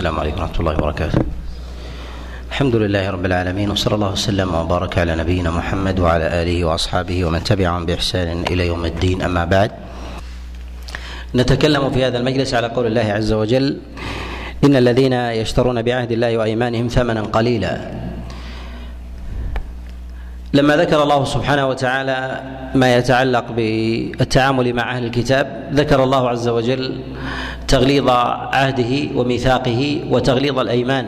السلام عليكم ورحمة الله وبركاته. الحمد لله رب العالمين وصلى الله وسلم وبارك على نبينا محمد وعلى آله وأصحابه ومن تبعهم بإحسان إلى يوم الدين. أما بعد نتكلم في هذا المجلس على قول الله عز وجل إن الذين يشترون بعهد الله وأيمانهم ثمنا قليلا. لما ذكر الله سبحانه وتعالى ما يتعلق بالتعامل مع أهل الكتاب ذكر الله عز وجل تغليظ عهده وميثاقه وتغليظ الأيمان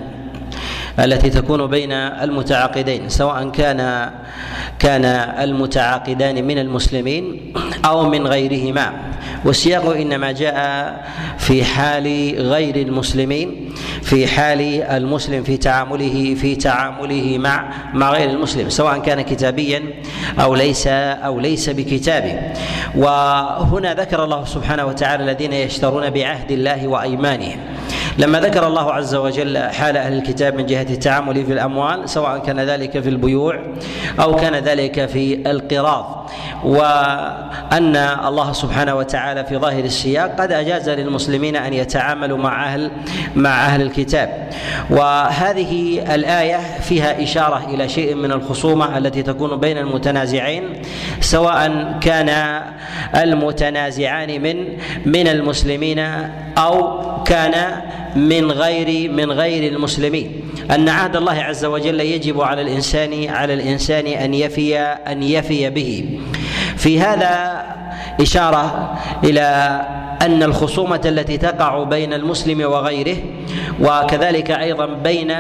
التي تكون بين المتعاقدين سواء كان كان المتعاقدان من المسلمين أو من غيرهما. والسياق إنما جاء في حال غير المسلمين في حال المسلم في تعامله في تعامله مع مع غير المسلم سواء كان كتابيا أو ليس أو ليس بكتابه. وهنا ذكر الله سبحانه وتعالى الذين يشترون بعهد الله وايمانهم لما ذكر الله عز وجل حال أهل الكتاب من جهة التعامل في الأموال سواء كان ذلك في البيوع أو كان ذلك في القراض. وأن الله سبحانه وتعالى في ظاهر السياق قد أجاز للمسلمين أن يتعاملوا مع أهل مع أهل الكتاب. وهذه الآية فيها إشارة إلى شيء من الخصومة التي تكون بين المتنازعين سواء كان المتنازعان من من المسلمين أو كان من غير من غير المسلمين. أن عهد الله عز وجل يجب على الانسان على الإنسان أن يفي أن يفي به. في هذا إشارة إلى أن الخصومة التي تقع بين المسلم وغيره وكذلك أيضا بين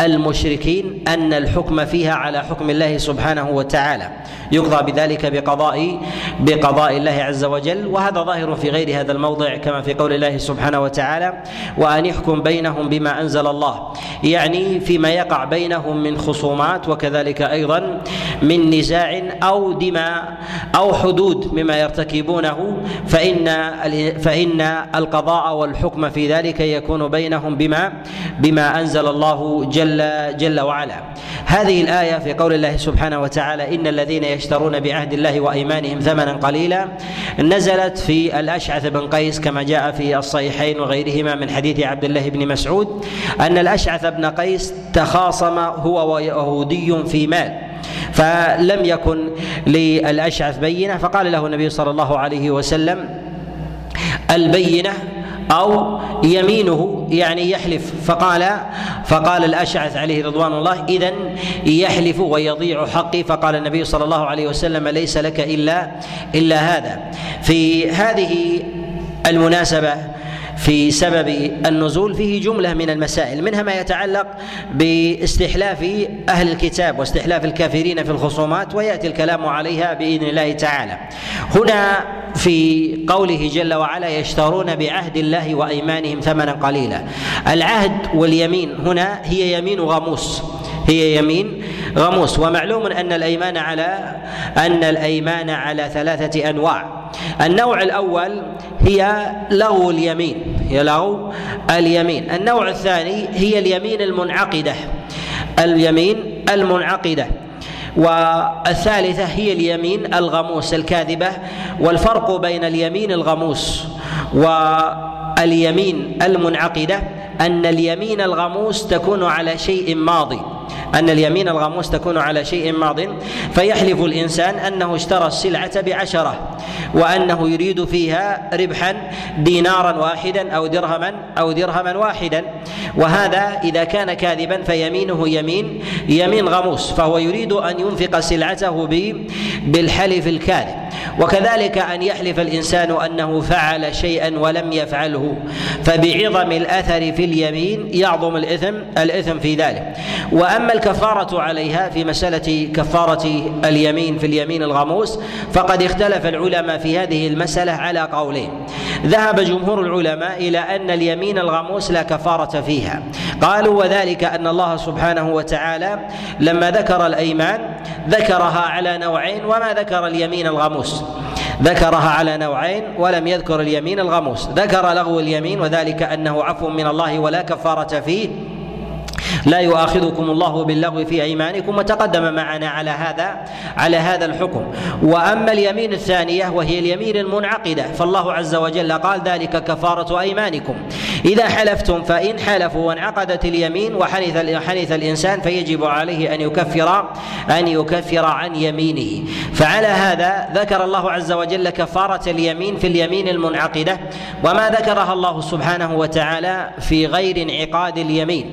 المشركين أن الحكم فيها على حكم الله سبحانه وتعالى. يقضى بذلك بقضاء بقضاء الله عز وجل وهذا ظاهر في غير هذا الموضع كما في قول الله سبحانه وتعالى وأن يحكم بينهم بما أنزل الله يعني فيما يقع بينهم من خصومات وكذلك أيضا من نزاع أو دماء أو حدود مما يرتكبونه فإن فإن القضاء والحكم في ذلك يكون بينهم بما بما أنزل الله جل جل وعلا. هذه الآية في قول الله سبحانه وتعالى إن الذين يشترون بعهد الله وإيمانهم ثمنا قليلا. نزلت في الأشعث بن قيس كما جاء في الصحيحين وغيرهما من حديث عبد الله بن مسعود أن الأشعث بن قيس تخاصم هو ويهودي في مال. فلم يكن للأشعث بينة فقال له النبي صلى الله عليه وسلم البينة أو يمينه يعني يحلف. فقال فقال الأشعث عليه رضوان الله اذا يحلف ويضيع حقي. فقال النبي صلى الله عليه وسلم ليس لك إلا إلا هذا. في هذه المناسبة في سبب النزول فيه جملة من المسائل منها ما يتعلق باستحلاف أهل الكتاب واستحلاف الكافرين في الخصومات ويأتي الكلام عليها بإذن الله تعالى. هنا في قوله جل وعلا يشترون بعهد الله وأيمانهم ثمنا قليلا. العهد واليمين هنا هي يمين غموس هي يمين غموس ومعلوم أن الأيمان على أن الأيمان على ثلاثة أنواع النوع الأول هي لغو اليمين هي لغو اليمين. النوع الثاني هي اليمين المنعقدة اليمين المنعقدة. والثالثة هي اليمين الغموس الكاذبة. والفرق بين اليمين الغموس واليمين المنعقدة أن اليمين الغموس تكون على شيء ماضي. أن اليمين الغموس تكون على شيء ماض فيحلف الإنسان أنه اشترى السلعة بعشرة وأنه يريد فيها ربحا دينارا واحدا أو درهما أو درهما واحدا. وهذا إذا كان كاذبا فيمينه يمين يمين غموس فهو يريد أن ينفق سلعته بالحلف الكاذب. وكذلك أن يحلف الإنسان أنه فعل شيئا ولم يفعله. فبعظم الأثر في اليمين يعظم الإثم الإثم في ذلك. وأما الكفارة عليها في مسألة كفارة اليمين في اليمين الغموس فقد اختلف العلماء في هذه المسألة على قولين. ذهب جمهور العلماء إلى أن اليمين الغموس لا كفارة فيها. قالوا وذلك أن الله سبحانه وتعالى لما ذكر الأيمان ذكرها على نوعين وما ذكر اليمين الغموس. ذكرها على نوعين ولم يذكر اليمين الغموس. ذكر لغو اليمين وذلك أنه عفو من الله ولا كفارة فيه. لا يؤاخذكم الله باللغو في أيمانكم وتقدم معنا على هذا على هذا الحكم. وأما اليمين الثانية وهي اليمين المنعقدة فالله عز وجل قال ذلك كفارة أيمانكم. إذا حلفتم فإن حلفوا وانعقدت اليمين وحنث حنث الإنسان فيجب عليه أن يكفر أن يكفر عن يمينه. فعلى هذا ذكر الله عز وجل كفارة اليمين في اليمين المنعقدة. وما ذكرها الله سبحانه وتعالى في غير انعقاد اليمين.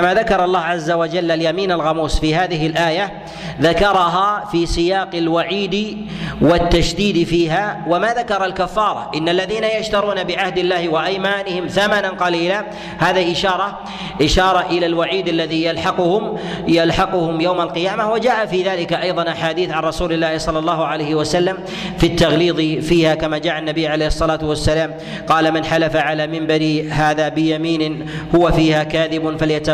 فحينما ذكر الله عز وجل اليمين الغموس في هذه الآية ذكرها في سياق الوعيد والتشديد فيها وما ذكر الكفارة. إن الذين يشترون بعهد الله وأيمانهم ثمنا قليلا هذا إشارة إشارة إلى الوعيد الذي يلحقهم يلحقهم يوم القيامة. وجاء في ذلك أيضا أحاديث عن رسول الله صلى الله عليه وسلم في التغليظ فيها كما جاء النبي عليه الصلاة والسلام قال من حلف على منبري هذا بيمين هو فيها كاذب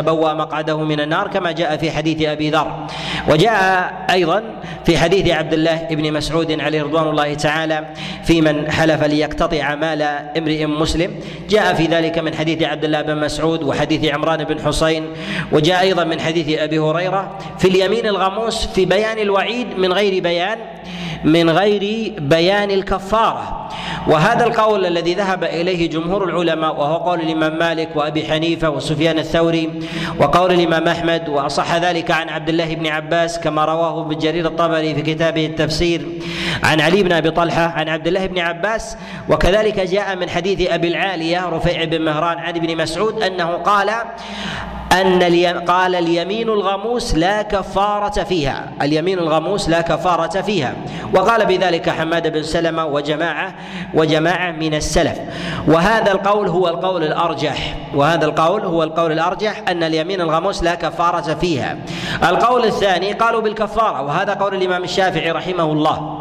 فليتبوأ مقعده من النار كما جاء في حديث أبي ذر. وجاء أيضا في حديث عبد الله بن مسعود عليه رضوان الله تعالى في من حلف ليقتطع مال امرئ مسلم. جاء في ذلك من حديث عبد الله بن مسعود وحديث عمران بن حسين. وجاء أيضا من حديث أبي هريرة في اليمين الغموس في بيان الوعيد من غير بيان. من غير بيان الكفارة. وهذا القول الذي ذهب إليه جمهور العلماء وهو قول الإمام مالك وأبي حنيفة وسفيان الثوري وقول الإمام أحمد وأصح ذلك عن عبد الله بن عباس كما رواه ابن جرير الطبري في كتابه التفسير عن علي بن أبي طلحة عن عبد الله بن عباس. وكذلك جاء من حديث أبي العالية رفيع بن مهران عن ابن مسعود أنه قال أن قال اليمين الغموس لا كفارة فيها. اليمين الغموس لا كفارة فيها. وقال بذلك حماد بن سلمة وجماعة وجماعة من السلف. وهذا القول هو القول الأرجح. وهذا القول هو القول الأرجح أن اليمين الغموس لا كفارة فيها. القول الثاني قالوا بالكفارة وهذا قول الإمام الشافعي رحمه الله.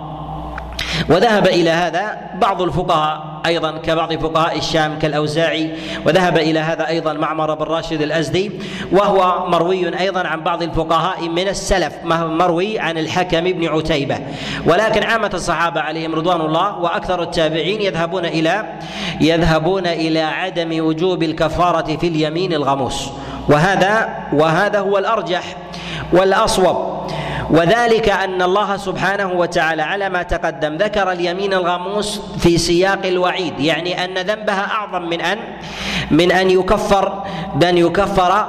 وذهب إلى هذا بعض الفقهاء. أيضا كبعض فقهاء الشام كالأوزاعي وذهب إلى هذا أيضا معمر بن راشد الأزدي وهو مروي أيضا عن بعض الفقهاء من السلف مروي عن الحكم بن عتيبة. ولكن عامة الصحابة عليهم رضوان الله وأكثر التابعين يذهبون إلى يذهبون إلى عدم وجوب الكفارة في اليمين الغموس. وهذا وهذا هو الأرجح والأصوب. وذلك أن الله سبحانه وتعالى على ما تقدم ذكر اليمين الغموس في سياق الوعيد يعني أن ذنبها أعظم من أن من أن يكفر بان يكفر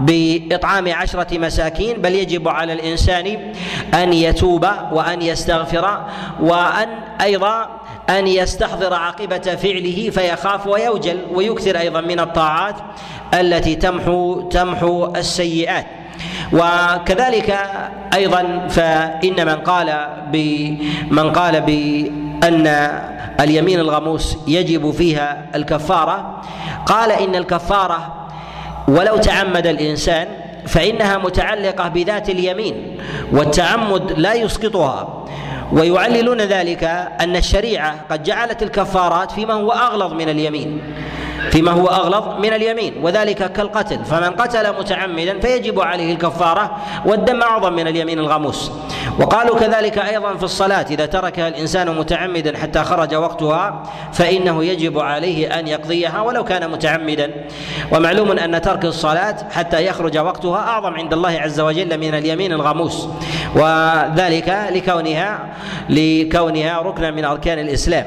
بإطعام عشرة مساكين بل يجب على الإنسان أن يتوب وأن يستغفر وأن أيضا أن يستحضر عاقبه فعله فيخاف ويوجل ويكثر أيضا من الطاعات التي تمحو تمحو السيئات. وكذلك أيضا فإن من قال من قال بأن اليمين الغموس يجب فيها الكفارة قال إن الكفارة ولو تعمد الإنسان فإنها متعلقة بذات اليمين والتعمد لا يسقطها ويعللون ذلك أن الشريعة قد جعلت الكفارات فيما هو أغلظ من اليمين. فيما هو أغلظ من اليمين وذلك كالقتل. فمن قتل متعمدا فيجب عليه الكفارة والدم أعظم من اليمين الغموس وقالوا كذلك أيضا في الصلاة إذا تركها الإنسان متعمدا حتى خرج وقتها فإنه يجب عليه أن يقضيها ولو كان متعمدا. ومعلوم أن ترك الصلاة حتى يخرج وقتها أعظم عند الله عز وجل من اليمين الغموس وذلك لكونها لكونها ركنا من أركان الإسلام.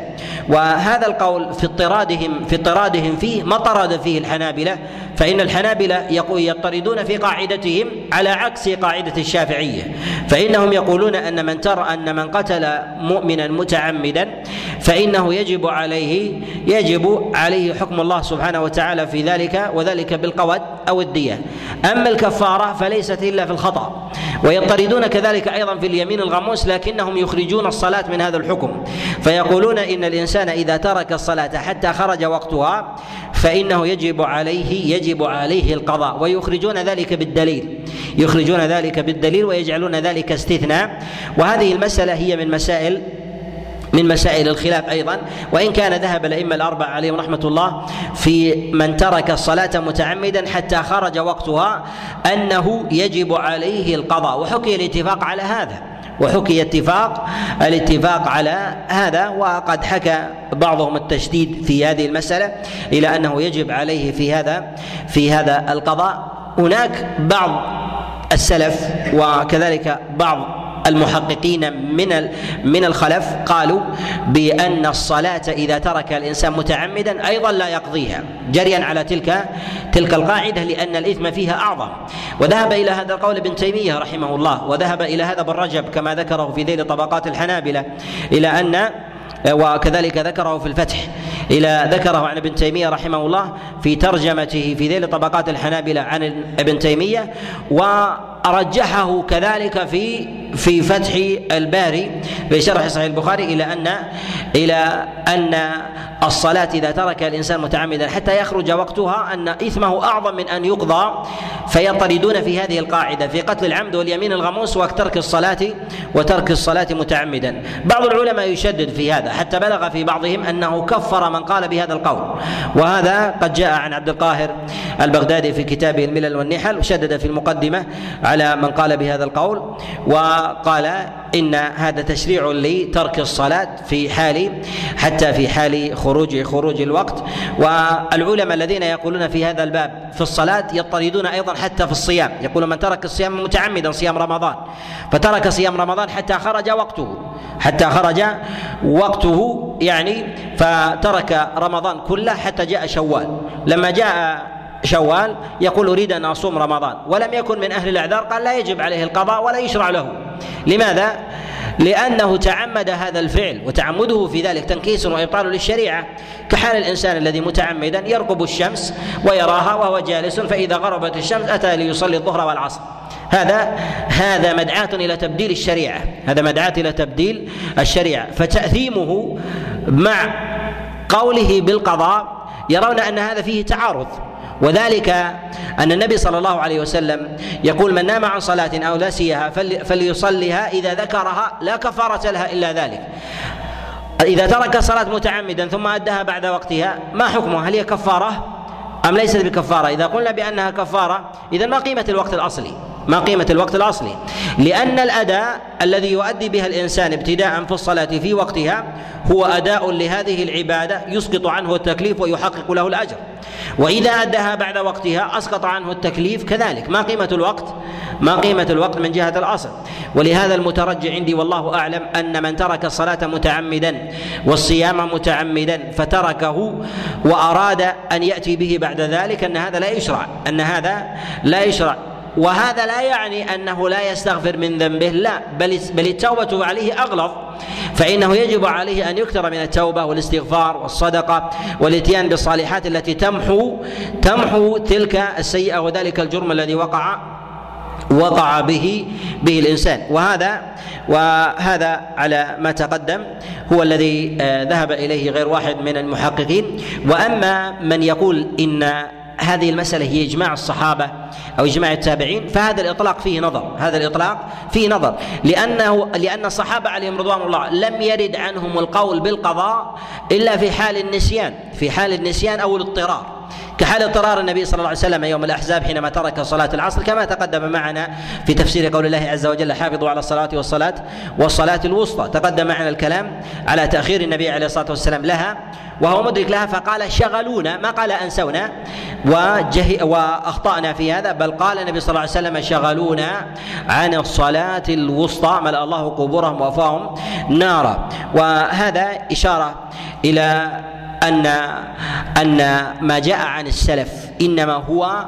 وهذا القول في اضطرادهم في اضطرادهم فيه ما طرد فيه الحنابلة فإن الحنابلة يطردون في قاعدتهم على عكس قاعدة الشافعية. فإنهم يقولون أن من ترى أن من قتل مؤمنا متعمدا فإنه يجب عليه يجب عليه حكم الله سبحانه وتعالى في ذلك وذلك بالقود أو الدية. أما الكفارة فليست إلا في الخطأ. ويضطردون كذلك أيضا في اليمين الغموس لكنهم يخرجون الصلاة من هذا الحكم. فيقولون إن الإنسان إذا ترك الصلاة حتى خرج وقتها فإنه يجب عليه يجب عليه القضاء. ويخرجون ذلك بالدليل. يخرجون ذلك بالدليل ويجعلون ذلك استثناء. وهذه المسألة هي من مسائل من مسائل الخلاف أيضا. وإن كان ذهب الأئمة الأربعة عليهم رحمة الله في من ترك الصلاة متعمدا حتى خرج وقتها أنه يجب عليه القضاء. وحكي الاتفاق على هذا. وحكي اتفاق الاتفاق على هذا. وقد حكى بعضهم التشديد في هذه المسألة إلى أنه يجب عليه في هذا في هذا القضاء. هناك بعض السلف وكذلك بعض المحققين من من الخلف قالوا بأن الصلاة إذا ترك الإنسان متعمدا أيضا لا يقضيها جريا على تلك تلك القاعدة لأن الإثم فيها أعظم. وذهب إلى هذا القول ابن تيمية رحمه الله وذهب إلى هذا ابن رجب كما ذكره في ذيل طبقات الحنابلة إلى أن وكذلك ذكره في الفتح إلى ذكره عن ابن تيمية رحمه الله في ترجمته في ذيل طبقات الحنابلة عن ابن تيمية ورجحه كذلك في في فتح الباري في شرح صحيح البخاري إلى أن إلى أن الصلاة إذا ترك الإنسان متعمدا حتى يخرج وقتها أن إثمه أعظم من أن يقضى فيطردون في هذه القاعدة في قتل العمد واليمين الغموس وترك الصلاة وترك الصلاة متعمدا. بعض العلماء يشدد في هذا حتى بلغ في بعضهم أنه كفر من قال بهذا القول. وهذا قد جاء عن عبد القاهر البغدادي في كتابه الملل والنحل وشدد في المقدمة على من قال بهذا القول وقال إن هذا تشريع لترك الصلاة في حال حتى في حال خروج خروج الوقت. والعلماء الذين يقولون في هذا الباب في الصلاة يضطردون أيضا حتى في الصيام. يقول من ترك الصيام متعمدا صيام رمضان. فترك صيام رمضان حتى خرج وقته حتى خرج وقته يعني فترك رمضان كله حتى جاء شوال. لما جاء شوال يقول أريد أن أصوم رمضان ولم يكن من أهل الإعذار قال لا يجب عليه القضاء ولا يشرع له. لماذا؟ لأنه تعمد هذا الفعل وتعمده في ذلك تنكيس وإبطال للشريعة. كحال الإنسان الذي متعمدا يرقب الشمس ويراها وهو جالس فإذا غربت الشمس أتى ليصلي الظهر والعصر. هذا هذا مدعاة إلى تبديل الشريعة. هذا مدعاة إلى تبديل الشريعة. فتأثيمه مع قوله بالقضاء يرون أن هذا فيه تعارض. وذلك أن النبي صلى الله عليه وسلم يقول من نام عن صلاة أو نسيها فليصليها إذا ذكرها لا كفارة لها إلا ذلك. إذا ترك الصلاة متعمدا ثم أداها بعد وقتها ما حكمها هل هي كفارة أم ليست بكفارة؟ إذا قلنا بأنها كفارة إذا ما قيمة الوقت الأصلي؟ ما قيمة الوقت الأصلي. لأن الأداء الذي يؤدي بها الإنسان ابتداء في الصلاة في وقتها هو أداء لهذه العبادة يسقط عنه التكليف ويحقق له الأجر. وإذا أداها بعد وقتها أسقط عنه التكليف كذلك. ما قيمة الوقت؟ ما قيمة الوقت من جهة الأصل. ولهذا المترجع عندي والله أعلم أن من ترك الصلاة متعمدا والصيام متعمدا فتركه وأراد أن يأتي به بعد ذلك أن هذا لا يشرع. أن هذا لا يشرع. وهذا لا يعني أنه لا يستغفر من ذنبه لا بل بل التوبة عليه أغلظ. فإنه يجب عليه أن يكثر من التوبة والاستغفار والصدقة والإتيان بالصالحات التي تمحو تمحو تلك السيئة وذلك الجرم الذي وقع وقع به به الإنسان. وهذا وهذا على ما تقدم هو الذي آه، ذهب إليه غير واحد من المحققين. وأما من يقول إن هذه المسألة هي إجماع الصحابة أو إجماع التابعين فهذا الإطلاق فيه نظر هذا الإطلاق فيه نظر لأنه لأن الصحابة عليهم رضوان الله لم يرد عنهم القول بالقضاء إلا في حال النسيان في حال النسيان أو الاضطرار. كحال اضطرار النبي صلى الله عليه وسلم يوم الأحزاب حينما ترك صلاة العصر كما تقدم معنا في تفسير قول الله عز وجل حافظوا على الصلاة والصلاة والصلاة الوسطى تقدم معنا الكلام على تأخير النبي عليه الصلاة والسلام لها وهو مدرك لها فقال شغلونا ما قال أنسونا وجه وأخطأنا في هذا بل قال النبي صلى الله عليه وسلم شغلونا عن الصلاة الوسطى ملأ الله قبورهم وافاهم نارا وهذا إشارة إلى ان أن ما جاء عن السلف إنما هو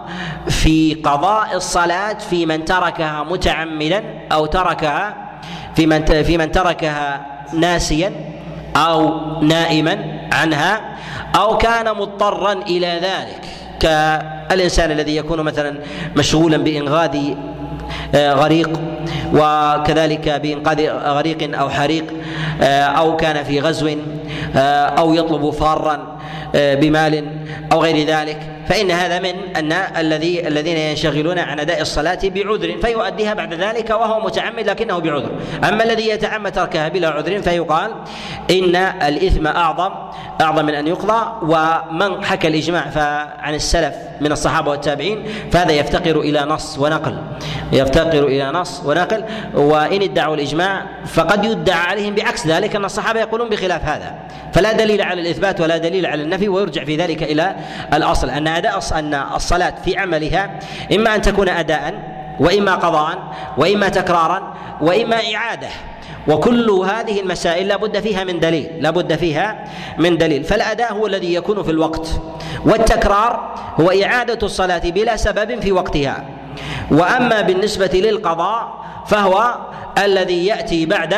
في قضاء الصلاة في من تركها متعمدا أو تركها في من في من تركها ناسيا أو نائما عنها أو كان مضطرا إلى ذلك. كالإنسان الذي يكون مثلا مشغولا بإنغاذ آه، غريق وكذلك بإنقاذ غريق أو حريق آه، أو كان في غزو أو يطلب فارا بمال أو غير ذلك. فإن هذا من أن الذي الذين ينشغلون عن أداء الصلاة بعذر فيؤديها بعد ذلك وهو متعمد لكنه بعذر. أما الذي يتعمد تركها بلا عذر فيقال إن الإثم أعظم أعظم من أن يقضى ومن حكى الإجماع عن السلف من الصحابة والتابعين فهذا يفتقر إلى نص ونقل. يفتقر إلى نص ونقل وإن ادعوا الإجماع فقد يدعى عليهم بعكس ذلك أن الصحابة يقولون بخلاف هذا. فلا دليل على الإثبات ولا دليل على النفي ويرجع في ذلك إلى الأصل. أن أداء أن الصلاة في عملها إما أن تكون اداء وإما قضاء وإما تكرارا وإما إعادة. وكل هذه المسائل لا بد فيها من دليل لا بد فيها من دليل. فالأداء هو الذي يكون في الوقت والتكرار هو إعادة الصلاة بلا سبب في وقتها. وأما بالنسبة للقضاء فهو الذي يأتي بعد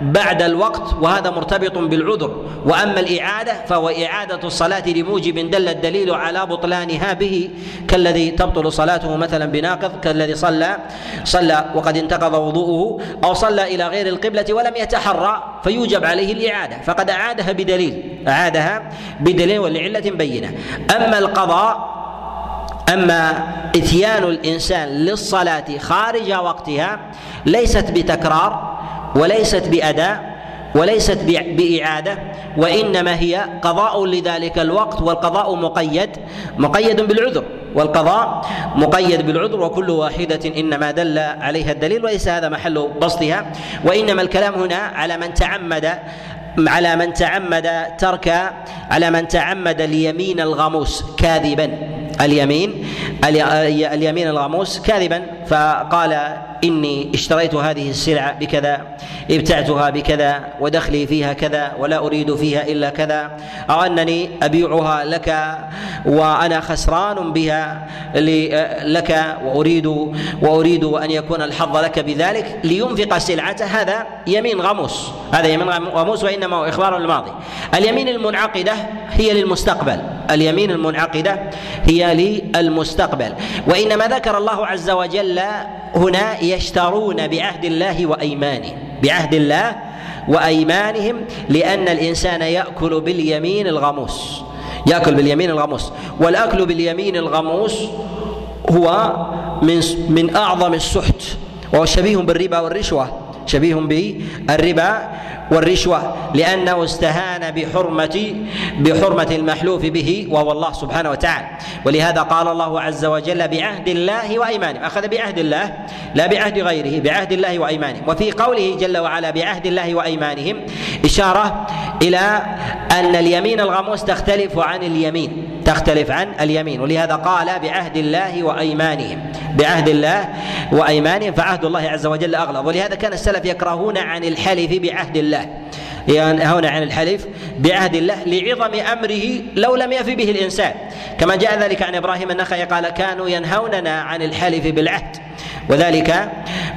بعد الوقت وهذا مرتبط بالعذر. وأما الإعادة فهو إعادة الصلاة لموجب دل الدليل على بطلانها به كالذي تبطل صلاته مثلا بناقض كالذي صلى صلى وقد انتقض وضوءه أو صلى إلى غير القبلة ولم يتحرى فيوجب عليه الإعادة. فقد اعادها بدليل اعادها بدليل ولعله بينة. أما القضاء أما إتيان الإنسان للصلاة خارج وقتها ليست بتكرار وليست بأداء وليست بإعادة وإنما هي قضاء لذلك الوقت والقضاء مقيد مقيد بالعذر والقضاء مقيد بالعذر وكل واحدة إنما دل عليها الدليل وليس هذا محل بسطها. وإنما الكلام هنا على من تعمد على من تعمد ترك على من تعمد اليمين الغموس كاذبا. اليمين اليمين الغموس كاذبا فقال إني اشتريت هذه السلعة بكذا ابتعتها بكذا ودخلي فيها كذا ولا أريد فيها إلا كذا. أو انني أبيعها لك وأنا خسران بها لك وأريد وأريد أن يكون الحظ لك بذلك لينفق سلعته هذا يمين غموس هذا يمين غموس وإنما هو إخبار الماضي اليمين المنعقدة هي للمستقبل. اليمين المنعقدة هي للمستقبل. وإنما ذكر الله عز وجل هنا يشترون بعهد الله وأيمانه بعهد الله وأيمانهم لأن الإنسان يأكل باليمين الغموس يأكل باليمين الغموس. والأكل باليمين الغموس هو من من أعظم السحت وهو شبيه بالربا والرشوة شبيه بالربا والرشوة لأنه استهان بحرمة بحرمة المحلوف به وهو الله سبحانه وتعالى. ولهذا قال الله عز وجل بعهد الله وأيمانه أخذ بعهد الله لا بعهد غيره بعهد الله وأيمانه. وفي قوله جل وعلا بعهد الله وأيمانهم إشارة إلى أن اليمين الغموس تختلف عن اليمين تختلف عن اليمين. ولهذا قال بعهد الله وأيمانهم بعهد الله وأيمانهم فعهد الله عز وجل أغلظ. ولهذا كان السلف يكرهون عن الحلف بعهد الله. ينهون عن الحلف بعهد الله لعظم أمره لو لم يف به الإنسان. كما جاء ذلك عن إبراهيم النخعي قال كانوا ينهوننا عن الحلف بالعهد. وذلك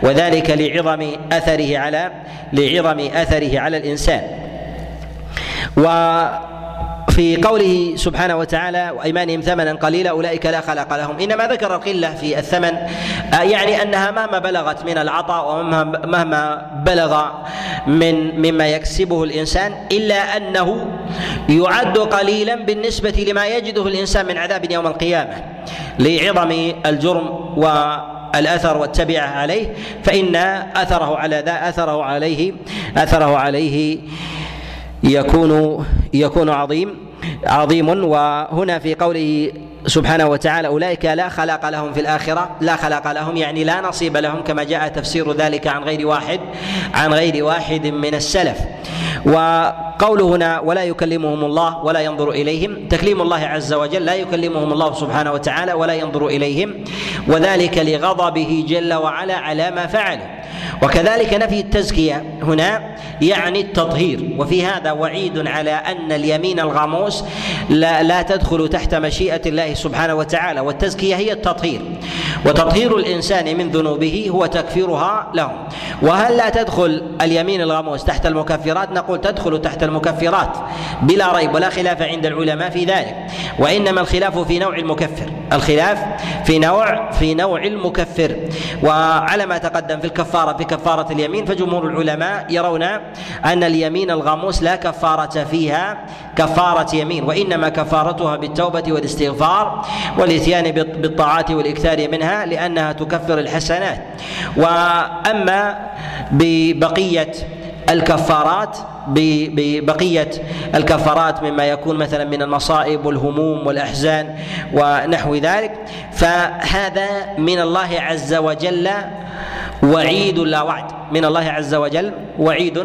وذلك لعظم أثره على لعظم أثره على الإنسان. و في قوله سبحانه وتعالى وأيمانهم ثمنا قليلا أولئك لا خلق لهم. إنما ذكر القلة في الثمن آه، يعني أنها مهما بلغت من العطاء ومهما بلغ من مما يكسبه الإنسان إلا أنه يعد قليلا بالنسبة لما يجده الإنسان من عذاب يوم القيامة لعظم الجرم و الاثر والتبعة عليه. فإن أثره على ذا أثره عليه أثره عليه يكون يكون عظيم. عظيم. وهنا في قوله سبحانه وتعالى أولئك لا خلاق لهم في الآخرة لا خلاق لهم يعني لا نصيب لهم كما جاء تفسير ذلك عن غير واحد عن غير واحد من السلف. وقوله هنا ولا يكلمهم الله ولا ينظر إليهم تكليم الله عز وجل لا يكلمهم الله سبحانه وتعالى ولا ينظر إليهم وذلك لغضبه جل وعلا على ما فعلوا وكذلك نفي التزكية هنا يعني التطهير وفي هذا وعيد على أن اليمين الغموس لا, لا تدخل تحت مشيئة الله سبحانه وتعالى والتزكية هي التطهير. وتطهير الإنسان من ذنوبه هو تكفيرها له. وهل لا تدخل اليمين الغموس تحت المكفرات؟ نقول تدخل تحت المكفرات بلا ريب ولا خلاف عند العلماء في ذلك. وإنما الخلاف في نوع المكفر. الخلاف في نوع في نوع المكفر. وعلى ما تقدم في الكفارة في كفارة اليمين فجمهور العلماء يرون أن اليمين الغموس لا كفارة فيها كفارة يمين وإنما كفارتها بالتوبة والاستغفار والإتيان بالطاعات والإكثار منها لأنها تكفر الحسنات. وأما ببقية الكفارات ببقية الكفارات مما يكون مثلا من المصائب والهموم والأحزان ونحو ذلك فهذا من الله عز وجل وعيد لا وعد من الله عز وجل. وعيد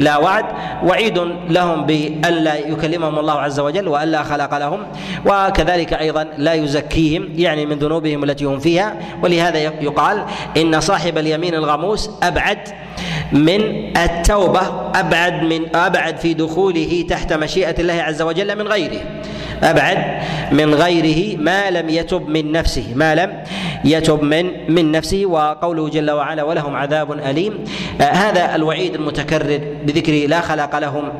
لا وعد. وعيد لهم بألا يكلمهم الله عز وجل وألا خلق لهم. وكذلك أيضا لا يزكيهم يعني من ذنوبهم التي هم فيها. ولهذا يقال إن صاحب اليمين الغموس أبعد من التوبة أبعد من أبعد في دخوله تحت مشيئة الله عز وجل من غيره. أبعد من غيره ما لم يتب من نفسه ما لم يتب من من نفسه وقوله جل وعلا ولهم عذاب أليم. آه هذا الوعيد المتكرر بذكره لا خلق لهم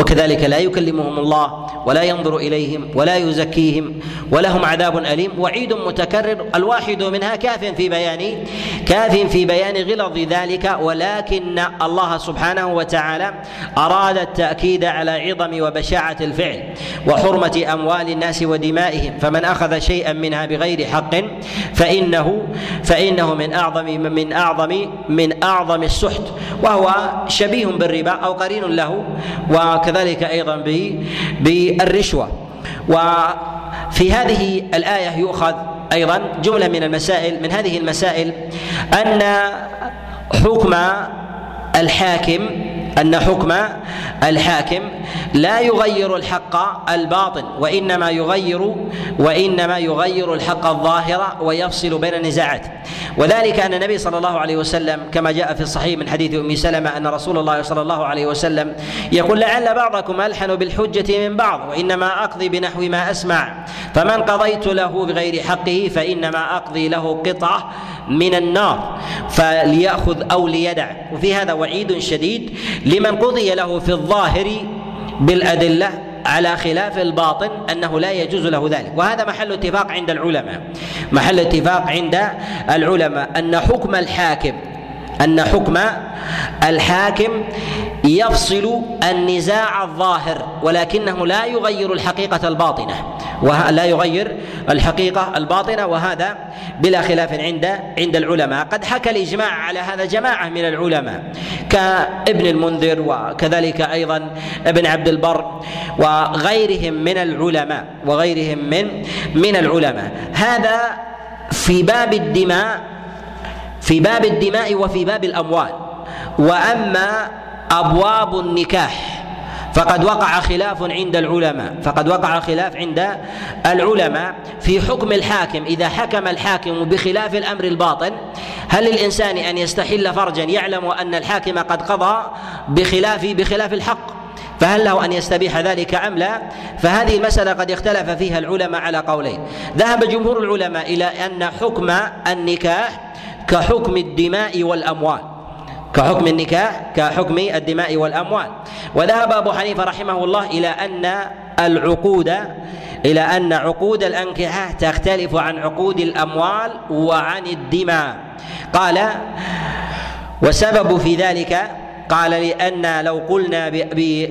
وكذلك لا يكلمهم الله ولا ينظر إليهم ولا يزكيهم ولهم عذاب أليم. وعيد متكرر الواحد منها كاف في بيان كاف في بيان غلظ ذلك. ولكن الله سبحانه وتعالى أراد التأكيد على عظم وبشاعة الفعل وحرمة أموال الناس ودمائهم. فمن أخذ شيئا منها بغير حق فإنه فإنه من أعظم من أعظم من أعظم السحت. وهو شبيه بالربا أو قرين له. وكذلك وكذلك أيضا بالرشوة. وفي هذه الآية يؤخذ أيضا جملة من المسائل من هذه المسائل أن حكم الحاكم أن حكم الحاكم لا يغير الحق الباطن وإنما يغير وإنما يغير الحق الظاهر ويفصل بين النزاعات وذلك أن النبي صلى الله عليه وسلم كما جاء في الصحيح من حديث أم سلمة أن رسول الله صلى الله عليه وسلم يقول لعل بعضكم ألحن بالحجة من بعض وإنما أقضي بنحو ما أسمع فمن قضيت له بغير حقه فإنما أقضي له قطعة من النار فليأخذ أو ليدع. وفي هذا وعيد شديد لمن قضي له في الظاهر بالأدلة على خلاف الباطن أنه لا يجوز له ذلك. وهذا محل اتفاق عند العلماء. محل اتفاق عند العلماء أن حكم الحاكم أن حكم الحاكم يفصل النزاع الظاهر ولكنه لا يغير الحقيقة الباطنة. ولا يغير الحقيقة الباطنة وهذا بلا خلاف عند عند العلماء. قد حكى الإجماع على هذا جماعة من العلماء كابن المنذر وكذلك أيضا ابن عبد البر وغيرهم من العلماء وغيرهم من من العلماء. هذا في باب الدماء في باب الدماء وفي باب الأموال. وأما أبواب النكاح فقد وقع خلاف عند العلماء فقد وقع خلاف عند العلماء في حكم الحاكم. إذا حكم الحاكم بخلاف الأمر الباطن هل للإنسان أن يستحل فرجا يعلم أن الحاكم قد قضى بخلاف بخلاف الحق؟ فهل له أن يستبيح ذلك أم لا؟ فهذه المسألة قد اختلف فيها العلماء على قولين، ذهب جمهور العلماء إلى أن حكم النكاح كحكم الدماء والأموال. كحكم النكاح كحكم الدماء والأموال. وذهب أبو حنيفة رحمه الله إلى أن العقود إلى أن عقود الأنكحة تختلف عن عقود الأموال وعن الدماء. قال وسبب في ذلك قال لأن لو قلنا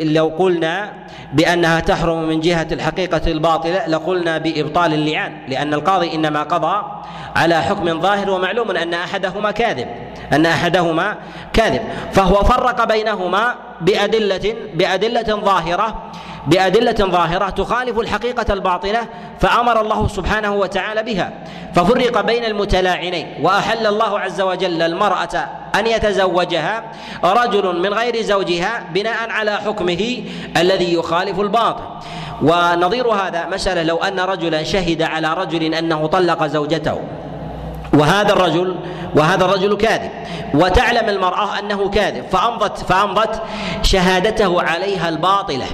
لو قلنا بأنها تحرم من جهة الحقيقة الباطلة لقلنا بإبطال اللعان لأن القاضي إنما قضى على حكم ظاهر ومعلوم أن أحدهما كاذب أن أحدهما كاذب فهو فرق بينهما بأدلة بأدلة ظاهرة بأدلة ظاهرة تخالف الحقيقة الباطنة فأمر الله سبحانه وتعالى بها ففرق بين المتلاعنين وأحل الله عز وجل المرأة أن يتزوجها رجل من غير زوجها بناء على حكمه الذي يخالف الباطل. ونظير هذا مسألة لو أن رجلا شهد على رجل أنه طلق زوجته وهذا الرجل وهذا الرجل كاذب وتعلم المرأة أنه كاذب فأمضت فأمضت شهادته عليها الباطلة.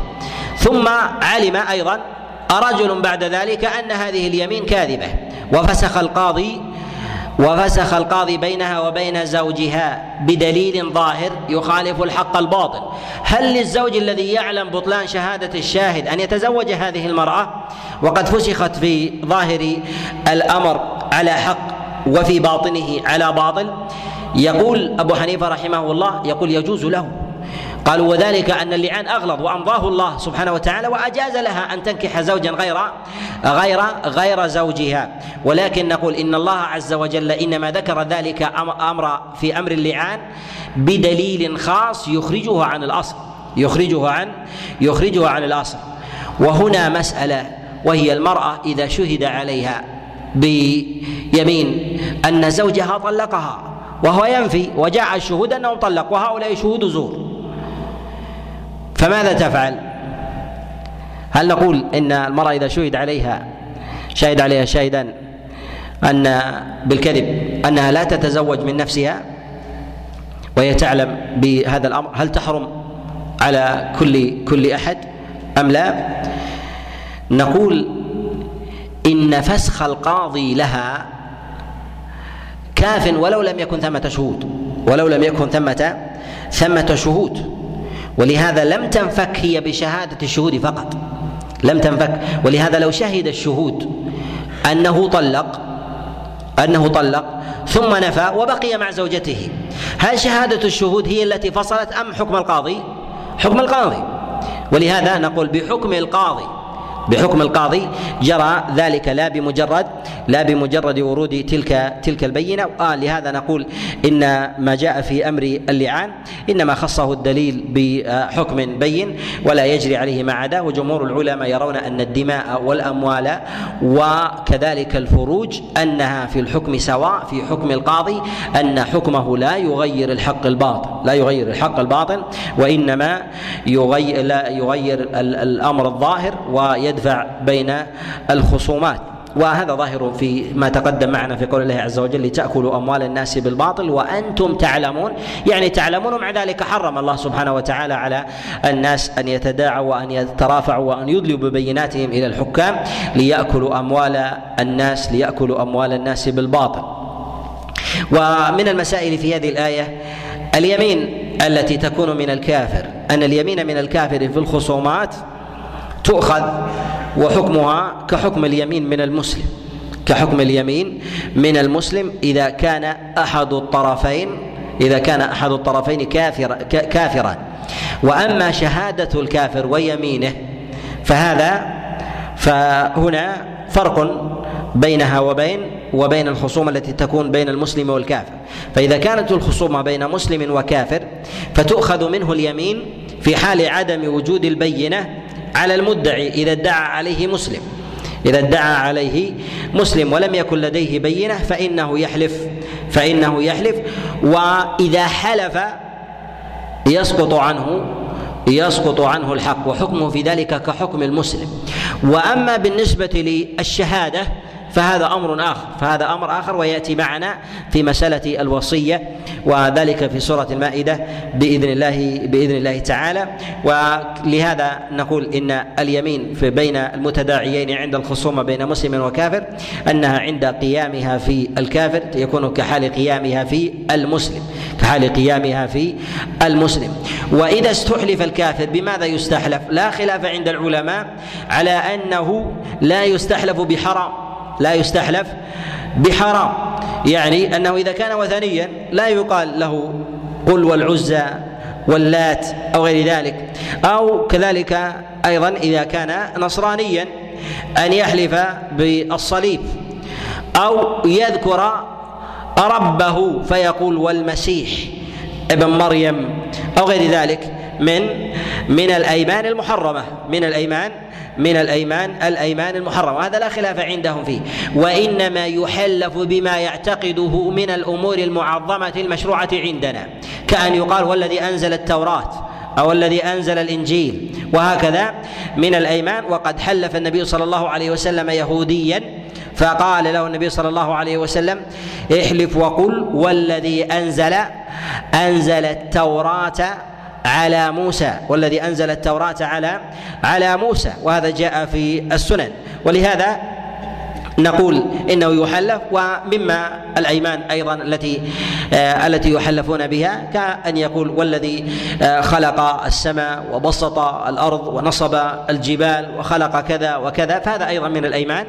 ثم علم أيضا رجل بعد ذلك أن هذه اليمين كاذبة. وفسخ القاضي وفسخ القاضي بينها وبين زوجها بدليل ظاهر يخالف الحق الباطل. هل للزوج الذي يعلم بطلان شهادة الشاهد أن يتزوج هذه المرأة؟ وقد فسخت في ظاهر الأمر على حق وفي باطنه على باطل. يقول أبو حنيفة رحمه الله يقول يجوز له. قالوا وذلك أن اللعان أغلظ وأمضاه الله سبحانه وتعالى وأجاز لها أن تنكح زوجا غير غير غير زوجها. ولكن نقول إن الله عز وجل إنما ذكر ذلك أمر في أمر اللعان بدليل خاص يخرجه عن الأصل. يخرجه عن يخرجه عن الأصل. وهنا مسألة وهي المرأة إذا شهد عليها بيمين أن زوجها طلقها وهو ينفي وجاء الشهود انه طلق وهؤلاء شهود زور. فماذا تفعل؟ هل نقول إن المرأة إذا شهد عليها شهد عليها شاهدا أن بالكذب أنها لا تتزوج من نفسها وهي تعلم بهذا الأمر هل تحرم على كل كل أحد أم لا؟ نقول إن فسخ القاضي لها كاف ولو لم يكن ثمة شهود ولو لم يكن ثمة ثمة شهود ولهذا لم تنفك هي بشهادة الشهود فقط. لم تنفك. ولهذا لو شهد الشهود أنه طلق أنه طلق ثم نفى وبقي مع زوجته. هل شهادة الشهود هي التي فصلت أم حكم القاضي؟ حكم القاضي. ولهذا نقول بحكم القاضي. بحكم القاضي جرى ذلك لا بمجرد لا بمجرد ورود تلك تلك البينة. آه لهذا نقول إن ما جاء في أمر اللعان إنما خصه الدليل بحكم بين ولا يجري عليه ما عداه وجمهور العلماء يرون أن الدماء والأموال وكذلك الفروج أنها في الحكم سواء في حكم القاضي أن حكمه لا يغير الحق الباطل لا يغير الحق الباطل وإنما يغير لا يغير الأمر الظاهر ويد يدفع بين الخصومات. وهذا ظاهر في ما تقدم معنا في قول الله عز وجل لتأكلوا أموال الناس بالباطل وأنتم تعلمون. يعني تعلمون ومع ذلك حرم الله سبحانه وتعالى على الناس أن يتداعوا وأن يترافعوا وأن يدلوا ببيناتهم إلى الحكام ليأكلوا أموال الناس ليأكلوا أموال الناس بالباطل. ومن المسائل في هذه الآية اليمين التي تكون من الكافر. أن اليمين من الكافر في الخصومات تؤخذ وحكمها كحكم اليمين من المسلم. كحكم اليمين من المسلم إذا كان أحد الطرفين إذا كان أحد الطرفين كافر كافرا. وأما شهادة الكافر ويمينه فهذا فهنا فرق بينها وبين وبين الخصومه التي تكون بين المسلم والكافر. فإذا كانت الخصومه بين مسلم وكافر فتؤخذ منه اليمين في حال عدم وجود البينة على المدعي إذا ادعى عليه مسلم. إذا ادعى عليه مسلم ولم يكن لديه بينة فإنه يحلف فإنه يحلف. وإذا حلف يسقط عنه يسقط عنه الحق وحكمه في ذلك كحكم المسلم. وأما بالنسبة للشهادة فهذا أمر آخر فهذا أمر آخر ويأتي معنا في مسألة الوصية وذلك في سورة المائدة بإذن الله بإذن الله تعالى. ولهذا نقول إن اليمين في بين المتداعيين عند الخصومة بين مسلم وكافر أنها عند قيامها في الكافر يكون كحال قيامها في المسلم كحال قيامها في المسلم. وإذا استحلف الكافر بماذا يستحلف؟ لا خلاف عند العلماء على أنه لا يستحلف بحرام. لا يستحلف بحرام. يعني أنه إذا كان وثنيا لا يقال له قل والعزى واللات أو غير ذلك. أو كذلك أيضا إذا كان نصرانيا أن يحلف بالصليب. أو يذكر ربه فيقول والمسيح ابن مريم أو غير ذلك من من الأيمان المحرمة. من الأيمان من الأيمان الأيمان المحرمه هذا لا خلاف عندهم فيه. وإنما يحلف بما يعتقده من الأمور المعظمة المشروعة عندنا. كأن يقال والذي أنزل التوراة أو الذي أنزل الإنجيل. وهكذا من الأيمان وقد حلف النبي صلى الله عليه وسلم يهوديا. فقال له النبي صلى الله عليه وسلم احلف وقل والذي أنزل أنزل التوراة على موسى والذي أنزل التوراة على على موسى وهذا جاء في السنن. ولهذا نقول إنه يحلف ومما الأيمان أيضا التي آه التي يحلفون بها كأن يقول والذي آه خلق السماء وبسط الأرض ونصب الجبال وخلق كذا وكذا فهذا أيضا من الأيمان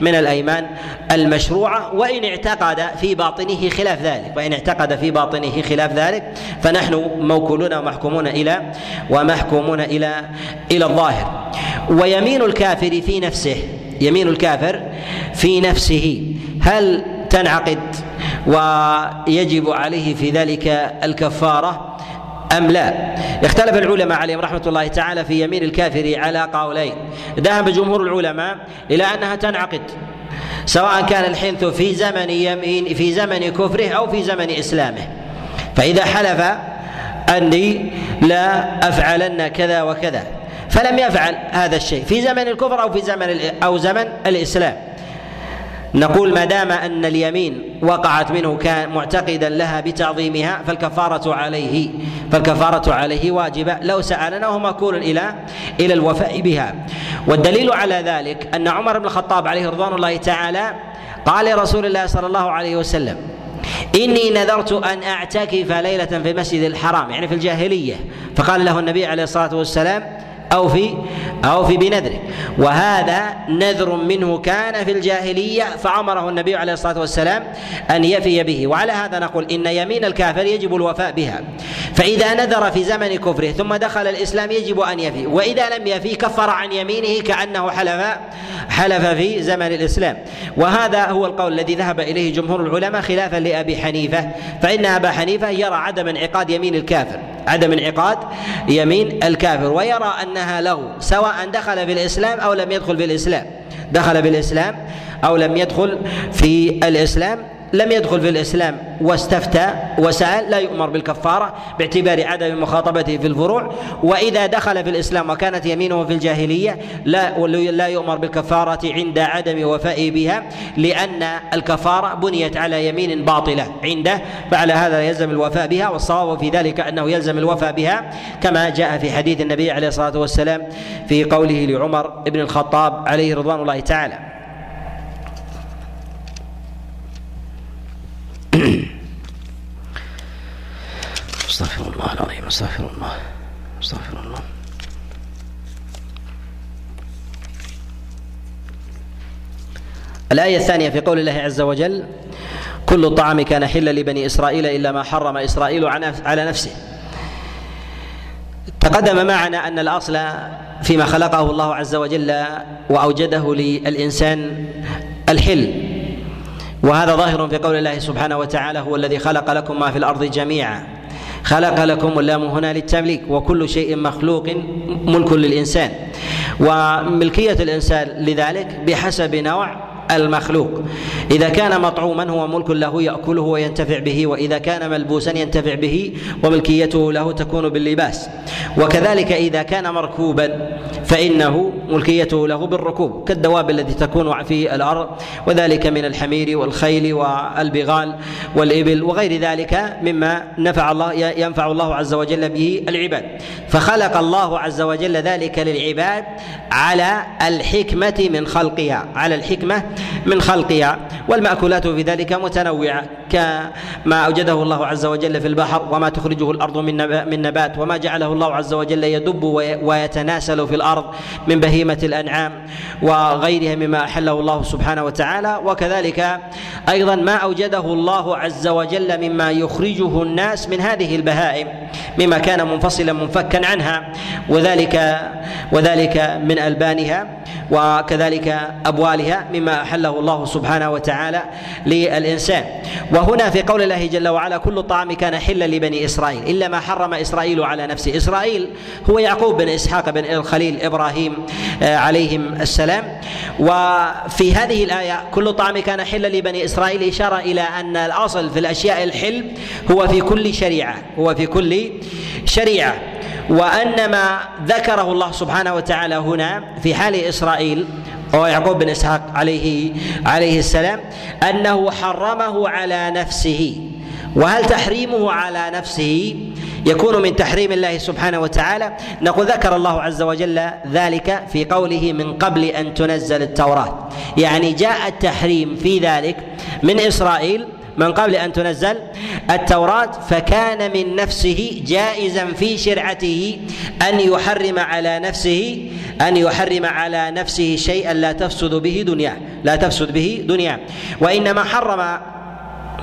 من الأيمان المشروعة وإن اعتقد في باطنه خلاف ذلك وإن اعتقد في باطنه خلاف ذلك فنحن موكولون ومحكومون إلى ومحكومون إلى إلى الظاهر. ويمين الكافر في نفسه يمين الكافر في نفسه هل تنعقد ويجب عليه في ذلك الكفارة أم لا؟ اختلف العلماء عليهم رحمة الله تعالى في يمين الكافر على قولين. ذهب جمهور العلماء إلى أنها تنعقد سواء كان الحنث في زمن يمين في زمن كفره أو في زمن إسلامه. فإذا حلف أني لا أفعلن كذا وكذا. فلم يفعل هذا الشيء في زمن الكفر أو في زمن أو زمن الإسلام. نقول ما دام أن اليمين وقعت منه كان معتقدا لها بتعظيمها فالكفارة عليه فالكفارة عليه واجبة. لو سألنا وهو مكون إلى إلى الوفاء بها. والدليل على ذلك أن عمر بن الخطاب عليه رضوان الله تعالى قال لرسول الله صلى الله عليه وسلم إني نذرت أن أعتكف ليلة في المسجد الحرام. يعني في الجاهلية. فقال له النبي عليه الصلاة والسلام أو في أو في بنذره. وهذا نذر منه كان في الجاهلية فأمره النبي عليه الصلاة والسلام أن يفي به. وعلى هذا نقول إن يمين الكافر يجب الوفاء بها. فإذا نذر في زمن كفره ثم دخل الإسلام يجب أن يفي. وإذا لم يفي كفر عن يمينه كأنه حلف حلف في زمن الإسلام. وهذا هو القول الذي ذهب إليه جمهور العلماء خلافا لأبي حنيفة. فإن أبا حنيفة يرى عدم انعقاد يمين الكافر عدم انعقاد يمين الكافر. ويرى أنها له سواء دخل في الإسلام أو لم يدخل في الإسلام. دخل في الإسلام أو لم يدخل في الإسلام. لم يدخل في الإسلام واستفتى وسال لا يؤمر بالكفارة باعتبار عدم مخاطبته في الفروع وإذا دخل في الإسلام وكانت يمينه في الجاهلية لا لا يؤمر بالكفارة عند عدم وفائه بها لأن الكفارة بنيت على يمين باطلة عنده فعلى هذا يلزم الوفاء بها والصواب في ذلك أنه يلزم الوفاء بها كما جاء في حديث النبي عليه الصلاة والسلام في قوله لعمر بن الخطاب عليه رضوان الله تعالى استغفر الله العظيم أستغفر الله أستغفر الله. الآية الثانية في قول الله عز وجل كل الطعام كان حلا لبني إسرائيل إلا ما حرم إسرائيل على نفسه. تقدم معنا أن الأصل فيما خلقه الله عز وجل وأوجده للإنسان الحل. وهذا ظاهر في قول الله سبحانه وتعالى هو الذي خلق لكم ما في الأرض جميعا. خلق لكم اللام هنا للتمليك وكل شيء مخلوق ملك للإنسان. وملكية الإنسان لذلك بحسب نوع المخلوق. إذا كان مطعوما هو ملك له يأكله وينتفع به وإذا كان ملبوسا ينتفع به وملكيته له تكون باللباس. وكذلك إذا كان مركوبا فإنه ملكيته له بالركوب كالدواب التي تكون في الأرض وذلك من الحمير والخيل والبغال والإبل وغير ذلك مما نفع الله ينفع الله عز وجل به العباد. فخلق الله عز وجل ذلك للعباد على الحكمة من خلقها على الحكمة من خلقها والمأكولات في ذلك متنوعة كما أوجده الله عز وجل في البحر وما تخرجه الأرض من من نبات وما جعله الله عز وجل يدب ويتناسل في الأرض من بهيمة الأنعام وغيرها مما أحله الله سبحانه وتعالى وكذلك أيضا ما أوجده الله عز وجل مما يخرجه الناس من هذه البهائم مما كان منفصلا منفكا عنها وذلك وذلك من ألبانها وكذلك أبوالها مما أحله الله سبحانه وتعالى للإنسان. وهنا في قول الله جل وعلا كل الطعام كان حلا لبني إسرائيل إلا ما حرم إسرائيل على نفسه إسرائيل هو يعقوب بن إسحاق بن الخليل إبراهيم آه، عليهم السلام. وفي هذه الآية كل الطعام كان حلا لبني إسرائيل إشارة إلى أن الأصل في الأشياء الحل هو في كل شريعة هو في كل شريعة. وأن ما ذكره الله سبحانه وتعالى هنا في حال إسرائيل وهو يعقوب بن إسحاق عليه عليه السلام أنه حرمه على نفسه. وهل تحريمه على نفسه يكون من تحريم الله سبحانه وتعالى؟ نقول ذكر الله عز وجل ذلك في قوله من قبل أن تنزل التوراة. يعني جاء التحريم في ذلك من إسرائيل من قبل أن تنزل التوراة فكان من نفسه جائزا في شرعته أن يحرم على نفسه أن يحرم على نفسه شيئا لا تفسد به دنياه لا تفسد به دنياه. وإنما حرم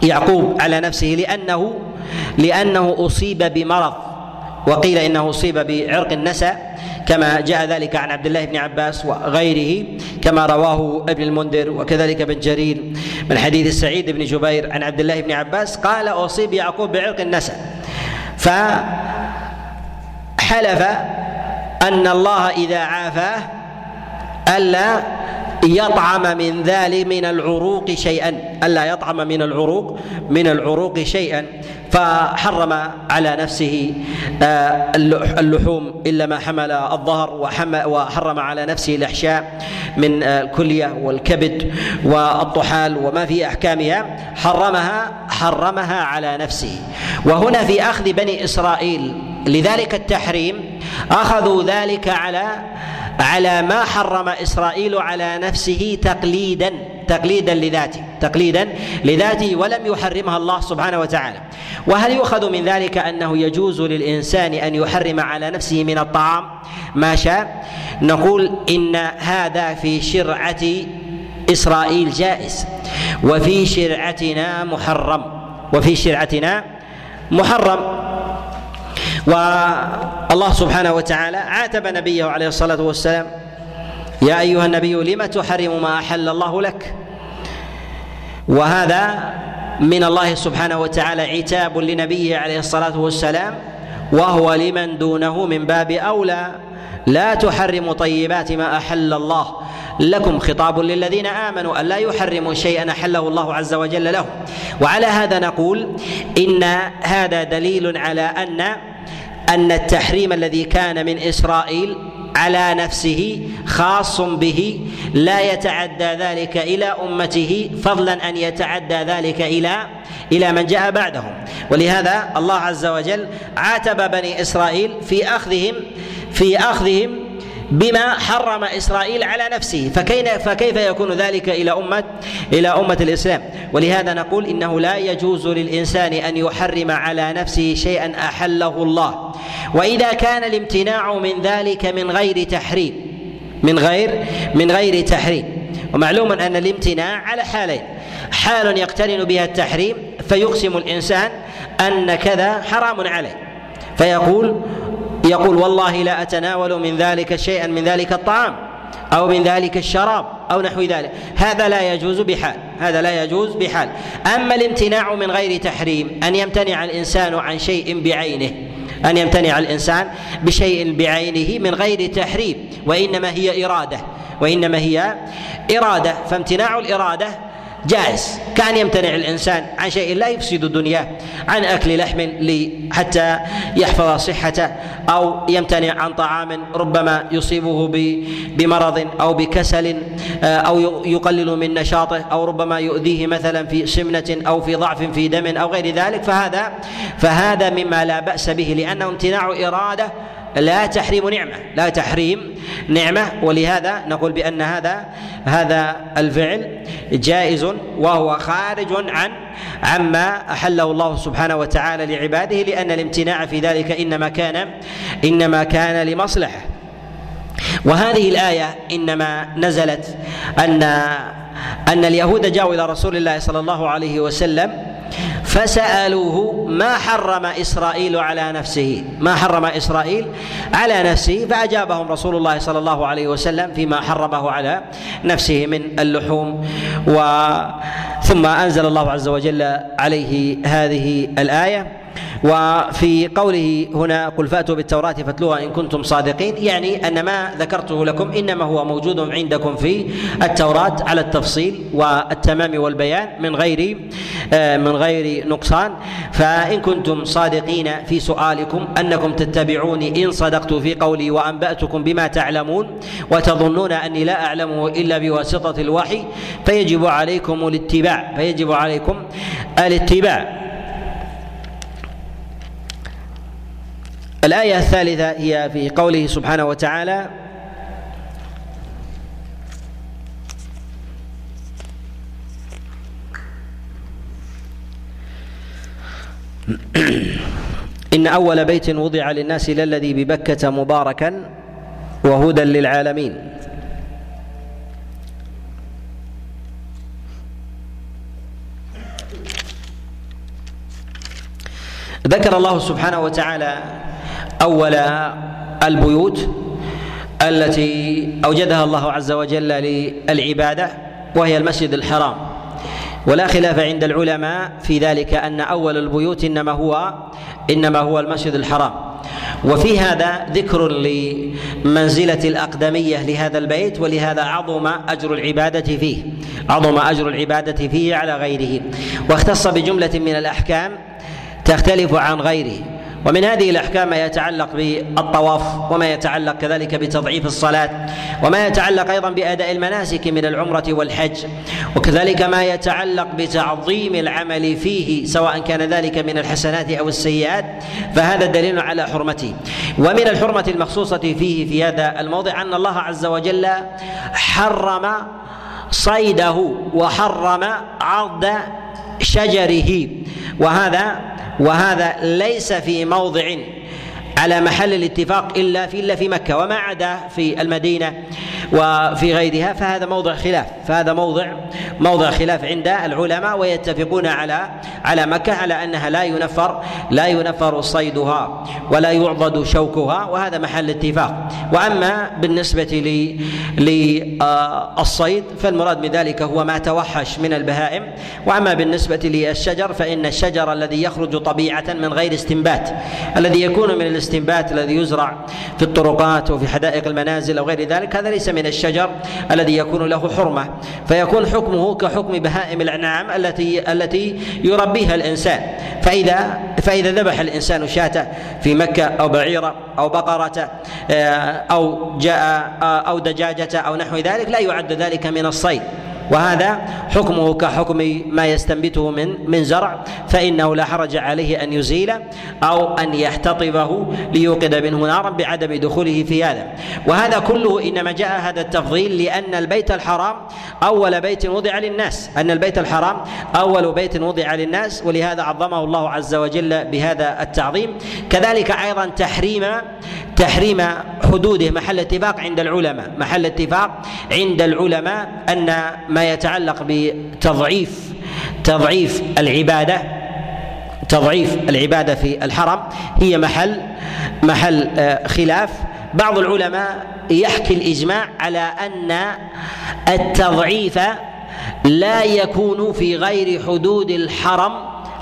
يعقوب على نفسه لأنه لأنه أصيب بمرض. وقيل إنه أصيب بعرق النسا كما جاء ذلك عن عبد الله بن عباس وغيره كما رواه ابن المنذر وكذلك ابن جرير من حديث سعيد بن جبير عن عبد الله بن عباس قال أصيب يعقوب بعرق النسا فحلف أن الله إذا عافاه ألا يطعم من ذلك من العروق شيئا. ألا يطعم من العروق من العروق شيئا. فحرم على نفسه آه، اللحوم إلا ما حمل الظهر وحرم على نفسه الأحشاء من آه، الكلية والكبد والطحال وما في أحكامها. حرمها حرمها على نفسه. وهنا في أخذ بني إسرائيل لذلك التحريم أخذوا ذلك على على ما حرم إسرائيل على نفسه تقليدا تقليدا لذاته تقليدا لذاته ولم يحرمها الله سبحانه وتعالى. وهل يؤخذ من ذلك أنه يجوز للإنسان أن يحرم على نفسه من الطعام؟ ما شاء. نقول إن هذا في شرعة إسرائيل جائز وفي شرعتنا محرم وفي شرعتنا محرم. والله سبحانه وتعالى عاتب نبيه عليه الصلاة والسلام. يا أيها النبي لم تحرم ما أحل الله لك؟ وهذا من الله سبحانه وتعالى عتاب لنبيه عليه الصلاة والسلام وهو لمن دونه من باب أولى. لا تحرموا طيبات ما أحل الله. لكم خطاب للذين آمنوا الا يحرموا شيئا أحله الله عز وجل لهم وعلى هذا نقول إن هذا دليل على أن أن التحريم الذي كان من إسرائيل على نفسه خاص به لا يتعدى ذلك إلى أمته فضلا أن يتعدى ذلك إلى إلى من جاء بعدهم. ولهذا الله عز وجل عاتب بني إسرائيل في أخذهم في أخذهم بما حرم إسرائيل على نفسه. فكيف يكون ذلك إلى امه إلى أمة الإسلام؟ ولهذا نقول إنه لا يجوز للإنسان أن يحرم على نفسه شيئا أحله الله. وإذا كان الامتناع من ذلك من غير تحريم من غير من غير تحريم. ومعلوم أن الامتناع على حالين. حال يقترن بها التحريم فيقسم الإنسان أن كذا حرام عليه. فيقول يقول والله لا أتناول من ذلك شيئا من ذلك الطعام أو من ذلك الشراب أو نحو ذلك. هذا لا يجوز بحال هذا لا يجوز بحال. أما الامتناع من غير تحريم أن يمتنع الإنسان عن شيء بعينه أن يمتنع الإنسان بشيء بعينه من غير تحريم وإنما هي إرادة وإنما هي إرادة. فامتناع الإرادة جائز. كان يمتنع الإنسان عن شيء لا يفسد دنياه عن أكل لحم حتى يحفظ صحته أو يمتنع عن طعام ربما يصيبه بمرض أو بكسل آه، أو يقلل من نشاطه أو ربما يؤذيه مثلا في سمنة أو في ضعف في دم أو غير ذلك. فهذا فهذا مما لا بأس به لأنه امتناع إرادة لا تحريم نعمة لا تحريم نعمة. ولهذا نقول بأن هذا هذا الفعل جائز وهو خارج عن عما أحله الله سبحانه وتعالى لعباده لأن الامتناع في ذلك إنما كان إنما كان لمصلحة. وهذه الآية إنما نزلت أن أن اليهود جاءوا إلى رسول الله صلى الله عليه وسلم فسألوه ما حرم إسرائيل على نفسه ما حرم إسرائيل على نفسه فأجابهم رسول الله صلى الله عليه وسلم فيما حرمه على نفسه من اللحوم. و ثم أنزل الله عز وجل عليه هذه الآية. وفي قوله هنا قل فاتوا بالتوراة فاتلوها إن كنتم صادقين يعني أن ما ذكرته لكم إنما هو موجود عندكم في التوراة على التفصيل والتمام والبيان من غير آه، من غير نقصان. فإن كنتم صادقين في سؤالكم أنكم تتبعوني إن صدقت في قولي وأنبأتكم بما تعلمون وتظنون أني لا أعلمه إلا بواسطة الوحي فيجب عليكم الاتباع فيجب عليكم الاتباع. الآية الثالثة هي في قوله سبحانه وتعالى إن أول بيت وضع للناس للذي ببكة مباركا وهدى للعالمين. ذكر الله سبحانه وتعالى أول البيوت التي أوجدها الله عز وجل للعبادة وهي المسجد الحرام. ولا خلاف عند العلماء في ذلك أن أول البيوت إنما هو إنما هو المسجد الحرام. وفي هذا ذكر لمنزلة الأقدمية لهذا البيت ولهذا عظم أجر العبادة فيه عظم أجر العبادة فيه على غيره. واختص بجملة من الأحكام تختلف عن غيره. ومن هذه الأحكام ما يتعلق بالطواف وما يتعلق كذلك بتضعيف الصلاة وما يتعلق أيضا بأداء المناسك من العمرة والحج وكذلك ما يتعلق بتعظيم العمل فيه سواء كان ذلك من الحسنات أو السيئات فهذا دليل على حرمته ومن الحرمة المخصوصة فيه في هذا الموضع أن الله عز وجل حرم صيده وحرم عرض شجره وهذا وهذا ليس في موضع على محل الاتفاق إلا في إلا في مكة وما عدا في المدينة وفي غيرها فهذا موضع خلاف فهذا موضع موضع خلاف عند العلماء ويتفقون على على مكة على أنها لا ينفر لا ينفر صيدها ولا يعضد شوكها وهذا محل اتفاق. وأما بالنسبة للصيد فالمراد من ذلك هو ما توحش من البهائم. وأما بالنسبة للشجر فإن الشجر الذي يخرج طبيعة من غير استنبات الذي يكون من الاستنبات الذي يزرع في الطرقات وفي حدائق المنازل أو غير ذلك هذا ليس من الشجر الذي يكون له حرمة فيكون حكمه كحكم بهائم الأنعام التي التي يربيها الإنسان. فإذا فإذا ذبح الإنسان شاة في مكة أو بعيرة أو بقرة آه، أو جاء آه، أو دجاجة أو نحو ذلك لا يعد ذلك من الصيد. وهذا حكمه كحكم ما يستنبته من من زرع فإنه لا حرج عليه أن يزيل أو أن يحتطبه ليوقد منه نارا بعدم دخوله في هذا. وهذا كله إنما جاء هذا التفضيل لأن البيت الحرام أول بيت وضع للناس أن البيت الحرام أول بيت وضع للناس ولهذا عظمه الله عز وجل بهذا التعظيم. كذلك أيضا تحريم تحريم حدوده محل اتفاق عند العلماء. محل اتفاق عند العلماء أن ما يتعلق بتضعيف تضعيف العبادة تضعيف العبادة في الحرم هي محل محل آه، خلاف. بعض العلماء يحكي الإجماع على أن التضعيف لا يكون في غير حدود الحرم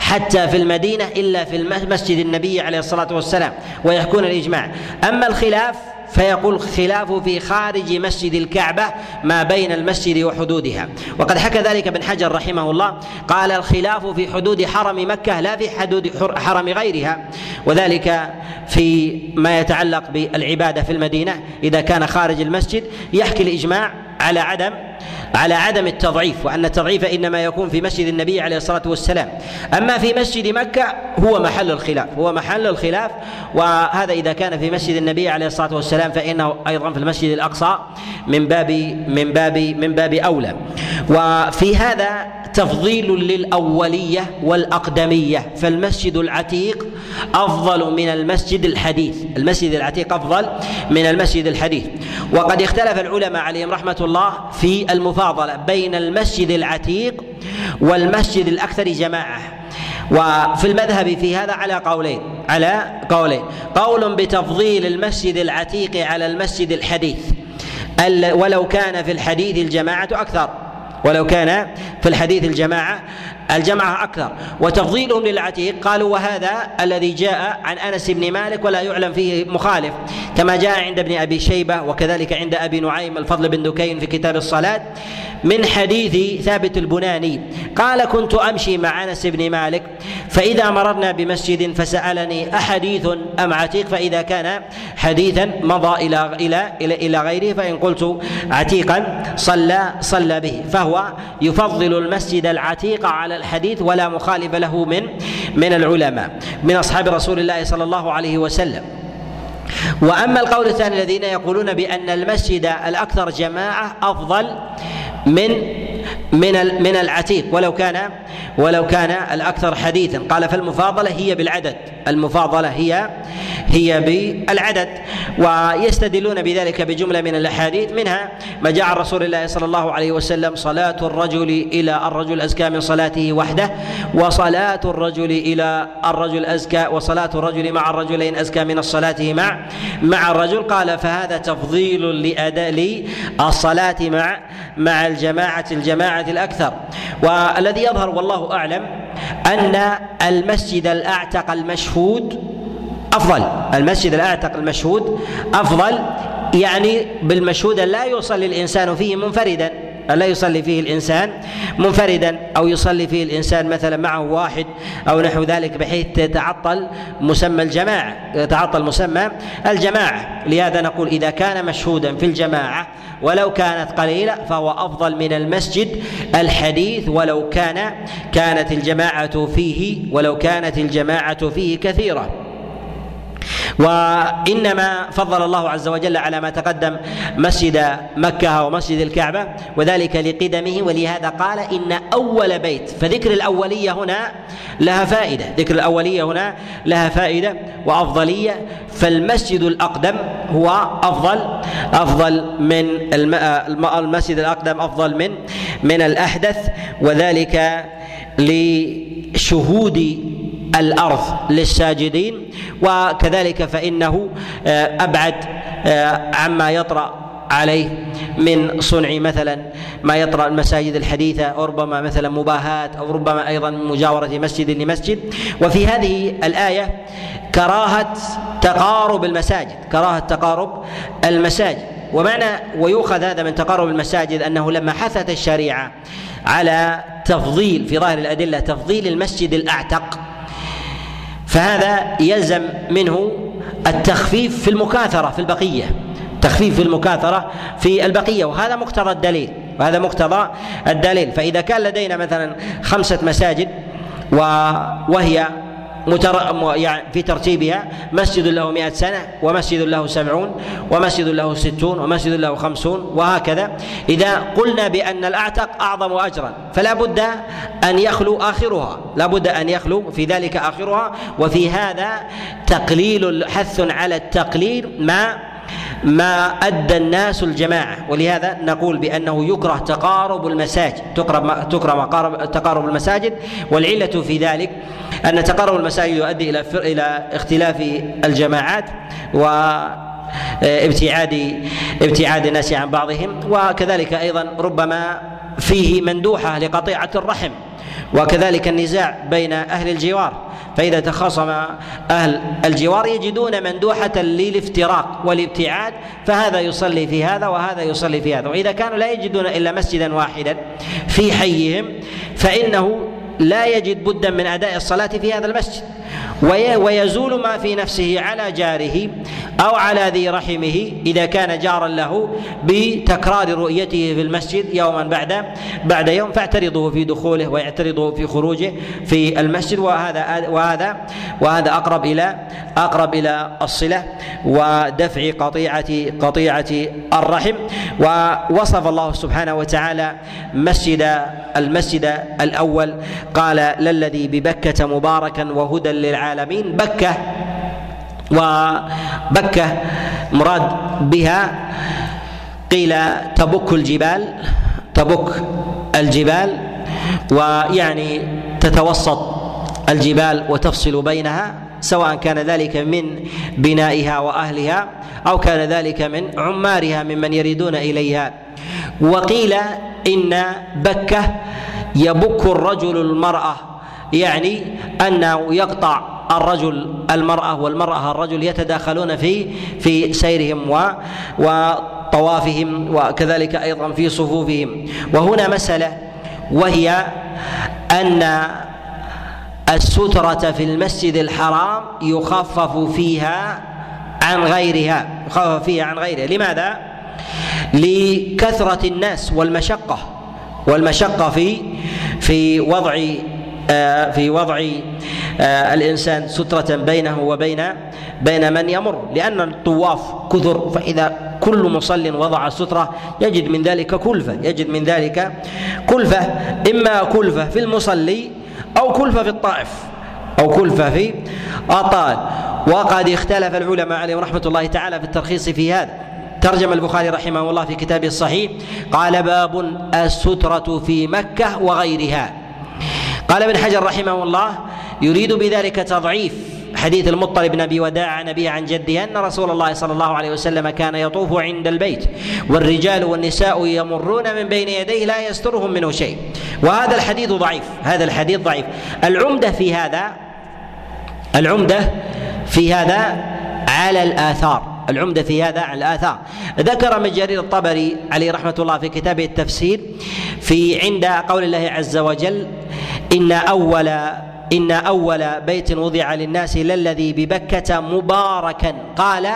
حتى في المدينة إلا في مسجد النبي عليه الصلاة والسلام ويحكون الإجماع. أما الخلاف فيقول خلاف في خارج مسجد الكعبة ما بين المسجد وحدودها. وقد حكى ذلك ابن حجر رحمه الله. قال الخلاف في حدود حرم مكة لا في حدود حرم غيرها. وذلك في ما يتعلق بالعبادة في المدينة. إذا كان خارج المسجد يحكي الإجماع على عدم على عدم التضعيف وأن التضعيف إنما يكون في مسجد النبي عليه الصلاة والسلام. أما في مسجد مكة هو محل الخلاف هو محل الخلاف وهذا إذا كان في مسجد النبي عليه الصلاة والسلام فإنه أيضا في المسجد الأقصى من باب من باب من باب أولى. وفي هذا تفضيل للأولية والأقدمية فالمسجد العتيق أفضل من المسجد الحديث. المسجد العتيق أفضل من المسجد الحديث. وقد اختلف العلماء عليهم رحمة الله في المفاضلة بين المسجد العتيق والمسجد الأكثر جماعة. وفي المذهب في هذا على قولين على قولين. قول بتفضيل المسجد العتيق على المسجد الحديث ولو كان في الحديث الجماعة أكثر. ولو كان في الحديث الجماعة الجماعة أكثر. وتفضيلهم للعتيق قالوا وهذا الذي جاء عن أنس بن مالك ولا يعلم فيه مخالف. كما جاء عند ابن أبي شيبة وكذلك عند أبي نعيم الفضل بن دكين في كتاب الصلاة من حديث ثابت البناني. قال كنت أمشي مع أنس بن مالك فإذا مررنا بمسجد فسألني أحديث أم عتيق؟ فإذا كان حديثا مضى إلى إلى إلى, إلى غيره فإن قلت عتيقا صلى صلى به. فهو يفضل المسجد العتيق على الحديث ولا مخالف له من من العلماء من أصحاب رسول الله صلى الله عليه وسلم. وأما القول الثاني الذين يقولون بأن المسجد الأكثر جماعة أفضل من من من العتيق. ولو كان ولو كان الأكثر حديثا. قال فالمفاضلة هي بالعدد. المفاضلة هي هي بالعدد. ويستدلون بذلك بجملة من الأحاديث. منها ما جاء عن رسول الله صلى الله عليه وسلم صلاة الرجل إلى الرجل أزكى من صلاته وحده وصلاة الرجل إلى الرجل أزكى وصلاة الرجل مع الرجلين أزكى من الصلاة مع مع الرجل. قال فهذا تفضيل لأداء للصلاة مع مع الجماعه الجماعة الأكثر. والذي يظهر والله أعلم أن المسجد الأعتق المشهود أفضل. المسجد الأعتق المشهود أفضل يعني بالمشهود لا يصلي الإنسان فيه منفردا. لا يصلي فيه الإنسان منفردا أو يصلي فيه الإنسان مثلا معه واحد أو نحو ذلك بحيث تتعطل مسمى الجماعة يتعطل مسمى الجماعة. لهذا نقول إذا كان مشهودا في الجماعة ولو كانت قليلة فهو أفضل من المسجد الحديث ولو كان كانت الجماعة فيه ولو كانت الجماعة فيه كثيرة. وإنما فضل الله عز وجل على ما تقدم مسجد مكة ومسجد الكعبة وذلك لقدمه ولهذا قال إن أول بيت فذكر الأولية هنا لها فائدة ذكر الأولية هنا لها فائدة وأفضلية فالمسجد الأقدم هو أفضل أفضل من المسجد الأقدم أفضل من من الأحدث وذلك لشهود الأرض للساجدين وكذلك فإنه آه، أبعد آه، عما يطرأ عليه من صنع مثلا ما يطرأ المساجد الحديثة أو ربما مثلا مباهاة أو ربما أيضا مجاورة مسجد لمسجد. وفي هذه الآية كراهة تقارب المساجد كراهة تقارب المساجد. ومعنى ويؤخذ هذا من تقارب المساجد أنه لما حثت الشريعة على تفضيل في ظاهر الأدلة تفضيل المسجد الأعتق فهذا يلزم منه التخفيف في المكاثرة في البقية تخفيف في المكاثرة في البقية وهذا مقتضى الدليل وهذا مقتضى الدليل. فإذا كان لدينا مثلا خمسة مساجد وهي متر... يعني في ترتيبها مسجد له مئة سنة ومسجد له سبعون ومسجد له ستون ومسجد له خمسون وهكذا. إذا قلنا بأن الأعتق أعظم أجرا فلا بد أن يخلو آخرها لا بد أن يخلو في ذلك آخرها. وفي هذا تقليل حث على التقليل ما ما أدى الناس الجماعة ولهذا نقول بأنه يكره تقارب المساجد تقرب تكره تقارب المساجد والعلة في ذلك أن تقارب المساجد يؤدي إلى إلى اختلاف الجماعات و ابتعاد ابتعاد الناس عن بعضهم وكذلك أيضا ربما فيه مندوحة لقطيعة الرحم وكذلك النزاع بين أهل الجوار. فإذا تخاصم أهل الجوار يجدون مندوحة للافتراق والابتعاد فهذا يصلي في هذا وهذا يصلي في هذا. وإذا كانوا لا يجدون إلا مسجدا واحدا في حيهم فإنه لا يجد بدا من أداء الصلاة في هذا المسجد. ويزول ما في نفسه على جاره أو على ذي رحمه إذا كان جارا له بتكرار رؤيته في المسجد يوما بعد بعد يوم فاعترضه في دخوله ويعترضه في خروجه في المسجد. وهذا وهذا وهذا أقرب إلى أقرب إلى الصلة ودفع قطيعه قطيعة الرحم. ووصف الله سبحانه وتعالى مسجد المسجد الأول. قال للذي ببكة مباركا وهدى للعالمين بكة. وبكة مراد بها قيل تبك الجبال تبك الجبال ويعني تتوسط الجبال وتفصل بينها سواء كان ذلك من بنائها وأهلها أو كان ذلك من عمارها ممن يريدون إليها. وقيل إن بكة يبك الرجل المرأة. يعني أنه يقطع الرجل المرأة والمرأة الرجل يتداخلون في في سيرهم و وطوافهم وكذلك أيضا في صفوفهم وهنا مسألة وهي أن السترة في المسجد الحرام يخفف فيها عن غيرها يخفف فيها عن غيرها لماذا؟ لكثرة الناس والمشقة والمشقة في في وضع في وضع آه، الإنسان سترة بينه وبين بين من يمر. لأن الطواف كثر فإذا كل مصل وضع سترة يجد من ذلك كلفة يجد من ذلك كلفة. إما كلفة في المصلي أو كلفة في الطائف أو كلفة في الطائف. وقد اختلف العلماء عليهم رحمة الله تعالى في الترخيص في هذا. ترجم البخاري رحمه الله في كتابه الصحيح قال باب السترة في مكة وغيرها. قال ابن حجر رحمه الله يريد بذلك تضعيف حديث المطلب بن أبي وداع عن ابي عن جده أن رسول الله صلى الله عليه وسلم كان يطوف عند البيت والرجال والنساء يمرون من بين يديه لا يسترهم منه شيء. وهذا الحديث ضعيف هذا الحديث ضعيف. العمدة في هذا العمدة في هذا على الآثار. العمدة في هذا على الآثار. ذكر من جرير الطبري عليه رحمة الله في كتابه التفسير في عند قول الله عز وجل إن اول إن أول بيت وضع للناس للذي ببكة مباركا. قال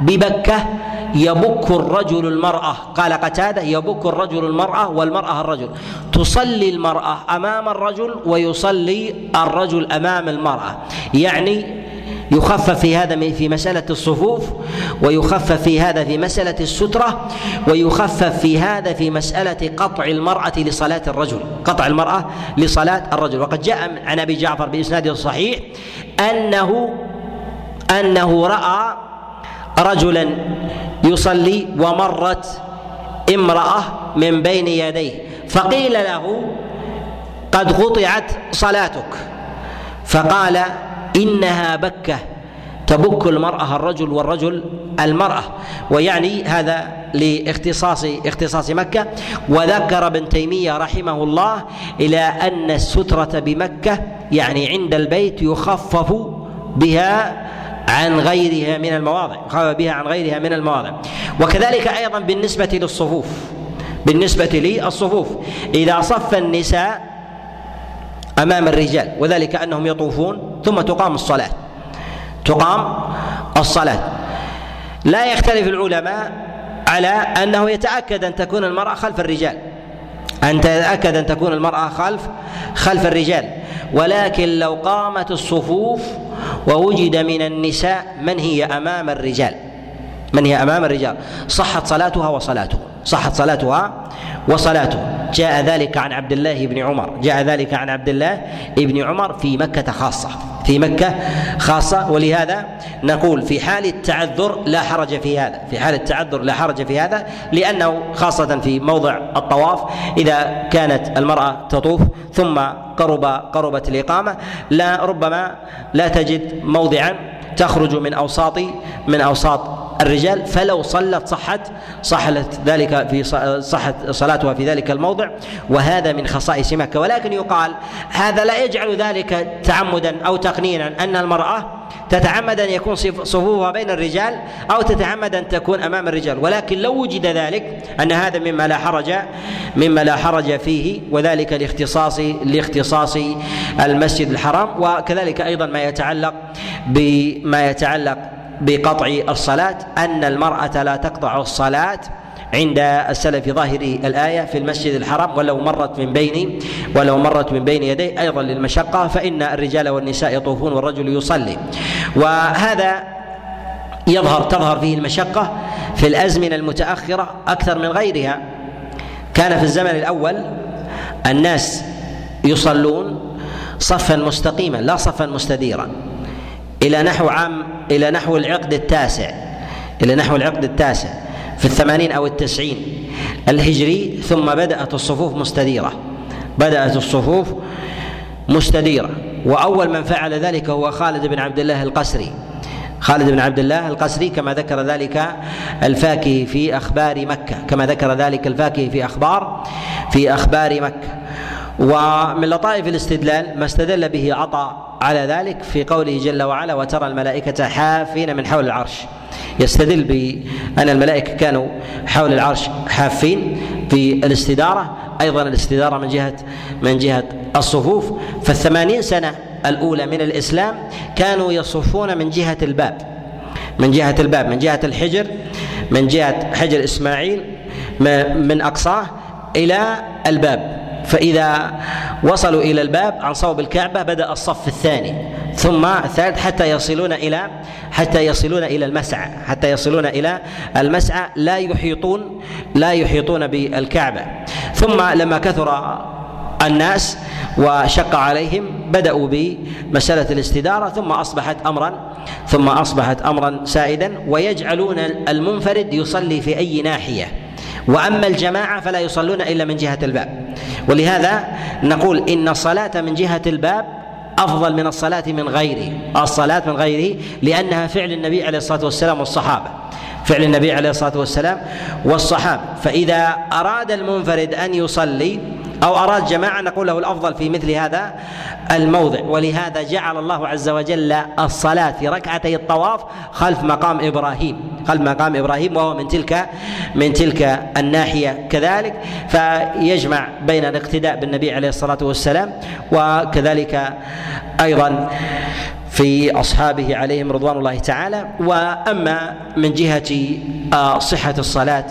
ببكة يبك الرجل المرأة. قال قتادة يبك الرجل المرأة والمرأة الرجل. تصلي المرأة أمام الرجل ويصلي الرجل أمام المرأة. يعني يخفف في هذا في مسألة الصفوف ويخفف في هذا في مسألة السترة ويخفف في هذا في مسألة قطع المرأة لصلاة الرجل قطع المرأة لصلاة الرجل. وقد جاء عن أبي جعفر بإسناده الصحيح أنه أنه رأى رجلا يصلي ومرت امرأة من بين يديه فقيل له قد قطعت صلاتك فقال إنها بكة. تبك المرأة الرجل والرجل المرأة. ويعني هذا لاختصاص اختصاص مكة. وذكر ابن تيمية رحمه الله إلى أن السترة بمكة يعني عند البيت يخفف بها عن غيرها من المواضع. يخفف بها عن غيرها من المواضع. وكذلك أيضا بالنسبة للصفوف. بالنسبة للصفوف. إذا صف النساء أمام الرجال وذلك أنهم يطوفون ثم تقام الصلاة. تقام الصلاة. لا يختلف العلماء على أنه يتأكد أن تكون المرأة خلف الرجال. أن تتأكد أن تكون المرأة خلف خلف الرجال. ولكن لو قامت الصفوف ووجد من النساء من هي أمام الرجال. من هي أمام الرجال؟ صحت صلاتها وصلاته. صحت صلاتها وصلاته. جاء ذلك عن عبد الله بن عمر. جاء ذلك عن عبد الله بن عمر في مكة خاصة. في مكة خاصة. ولهذا نقول في حال التعذر لا حرج في هذا. في حال التعذر لا حرج في هذا لأنه خاصة في موضع الطواف إذا كانت المرأة تطوف ثم قرب قربت الإقامة لا ربما لا تجد موضعا تخرج من أوساط من أوساط الرجال فلو صلت صحت صحت ذلك في صحت صلاتها في ذلك الموضع وهذا من خصائص مكة. ولكن يقال هذا لا يجعل ذلك تعمدا أو تقنينا أن المرأة تتعمد أن يكون صفوفها بين الرجال أو تتعمد أن تكون أمام الرجال. ولكن لو وجد ذلك أن هذا مما لا حرج مما لا حرج فيه وذلك لاختصاص لاختصاص المسجد الحرام وكذلك أيضا ما يتعلق بما يتعلق بقطع الصلاة أن المرأة لا تقطع الصلاة عند السلف ظاهر الآية في المسجد الحرام ولو مرت من بين ولو مرت من بين يديه أيضا للمشقة فإن الرجال والنساء يطوفون والرجل يصلي. وهذا يظهر تظهر فيه المشقة في الأزمنة المتأخرة أكثر من غيرها. كان في الزمن الأول الناس يصلون صفا مستقيما لا صفا مستديرا. إلى نحو عام إلى نحو العقد التاسع إلى نحو العقد التاسع في الثمانين أو التسعين الهجري ثم بدأت الصفوف مستديرة. بدأت الصفوف مستديرة. وأول من فعل ذلك هو خالد بن عبد الله القسري. خالد بن عبد الله القسري كما ذكر ذلك الفاكهي في أخبار مكة كما ذكر ذلك الفاكهي في أخبار في أخبار مكة. ومن لطائف الاستدلال ما استدل به عطاء على ذلك في قوله جل وعلا وترى الملائكة حافين من حول العرش. يستدل بأن الملائكة كانوا حول العرش حافين في الاستدارة أيضا الاستدارة من جهة من جهة الصفوف. فالثمانين سنة الأولى من الإسلام كانوا يصفون من جهة الباب. من جهة الباب من جهة الحجر من جهة حجر إسماعيل من أقصاه إلى الباب. فإذا وصلوا إلى الباب عن صوب الكعبة بدأ الصف الثاني ثم الثالث حتى يصلون إلى حتى يصلون إلى المسعى حتى يصلون إلى المسعى لا يحيطون لا يحيطون بالكعبة. ثم لما كثر الناس وشق عليهم بدأوا بمسألة الاستدارة ثم أصبحت أمرا ثم أصبحت أمرا سائدا ويجعلون المنفرد يصلي في أي ناحية. وأما الجماعة فلا يصلون إلا من جهة الباب. ولهذا نقول إن الصلاة من جهة الباب أفضل من الصلاة من غيره. الصلاة من غيره لأنها فعل النبي عليه الصلاة والسلام والصحابة. فعل النبي عليه الصلاة والسلام والصحابة. فإذا أراد المنفرد أن يصلي أو أراد جماعة نقول له الأفضل في مثل هذا الموضع. ولهذا جعل الله عز وجل الصلاة في ركعتي الطواف خلف مقام إبراهيم خلف مقام إبراهيم وهو من تلك من تلك الناحية كذلك. فيجمع بين الاقتداء بالنبي عليه الصلاة والسلام وكذلك أيضا في أصحابه عليهم رضوان الله تعالى. وأما من جهة آه، صحة الصلاة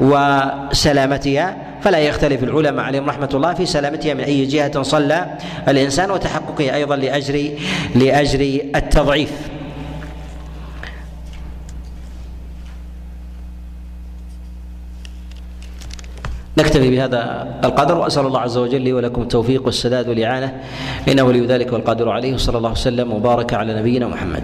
وسلامتها فلا يختلف العلماء عليهم رحمة الله في سلامتها من أي جهة صلى الإنسان وتحققه أيضا لاجر لأجر التضعيف. نكتفي بهذا القدر وأسأل الله عز وجل لي ولكم التوفيق والسداد والإعانة. إنه ولي ذلك والقادر عليه. وصلى الله وسلم وبارك على نبينا محمد.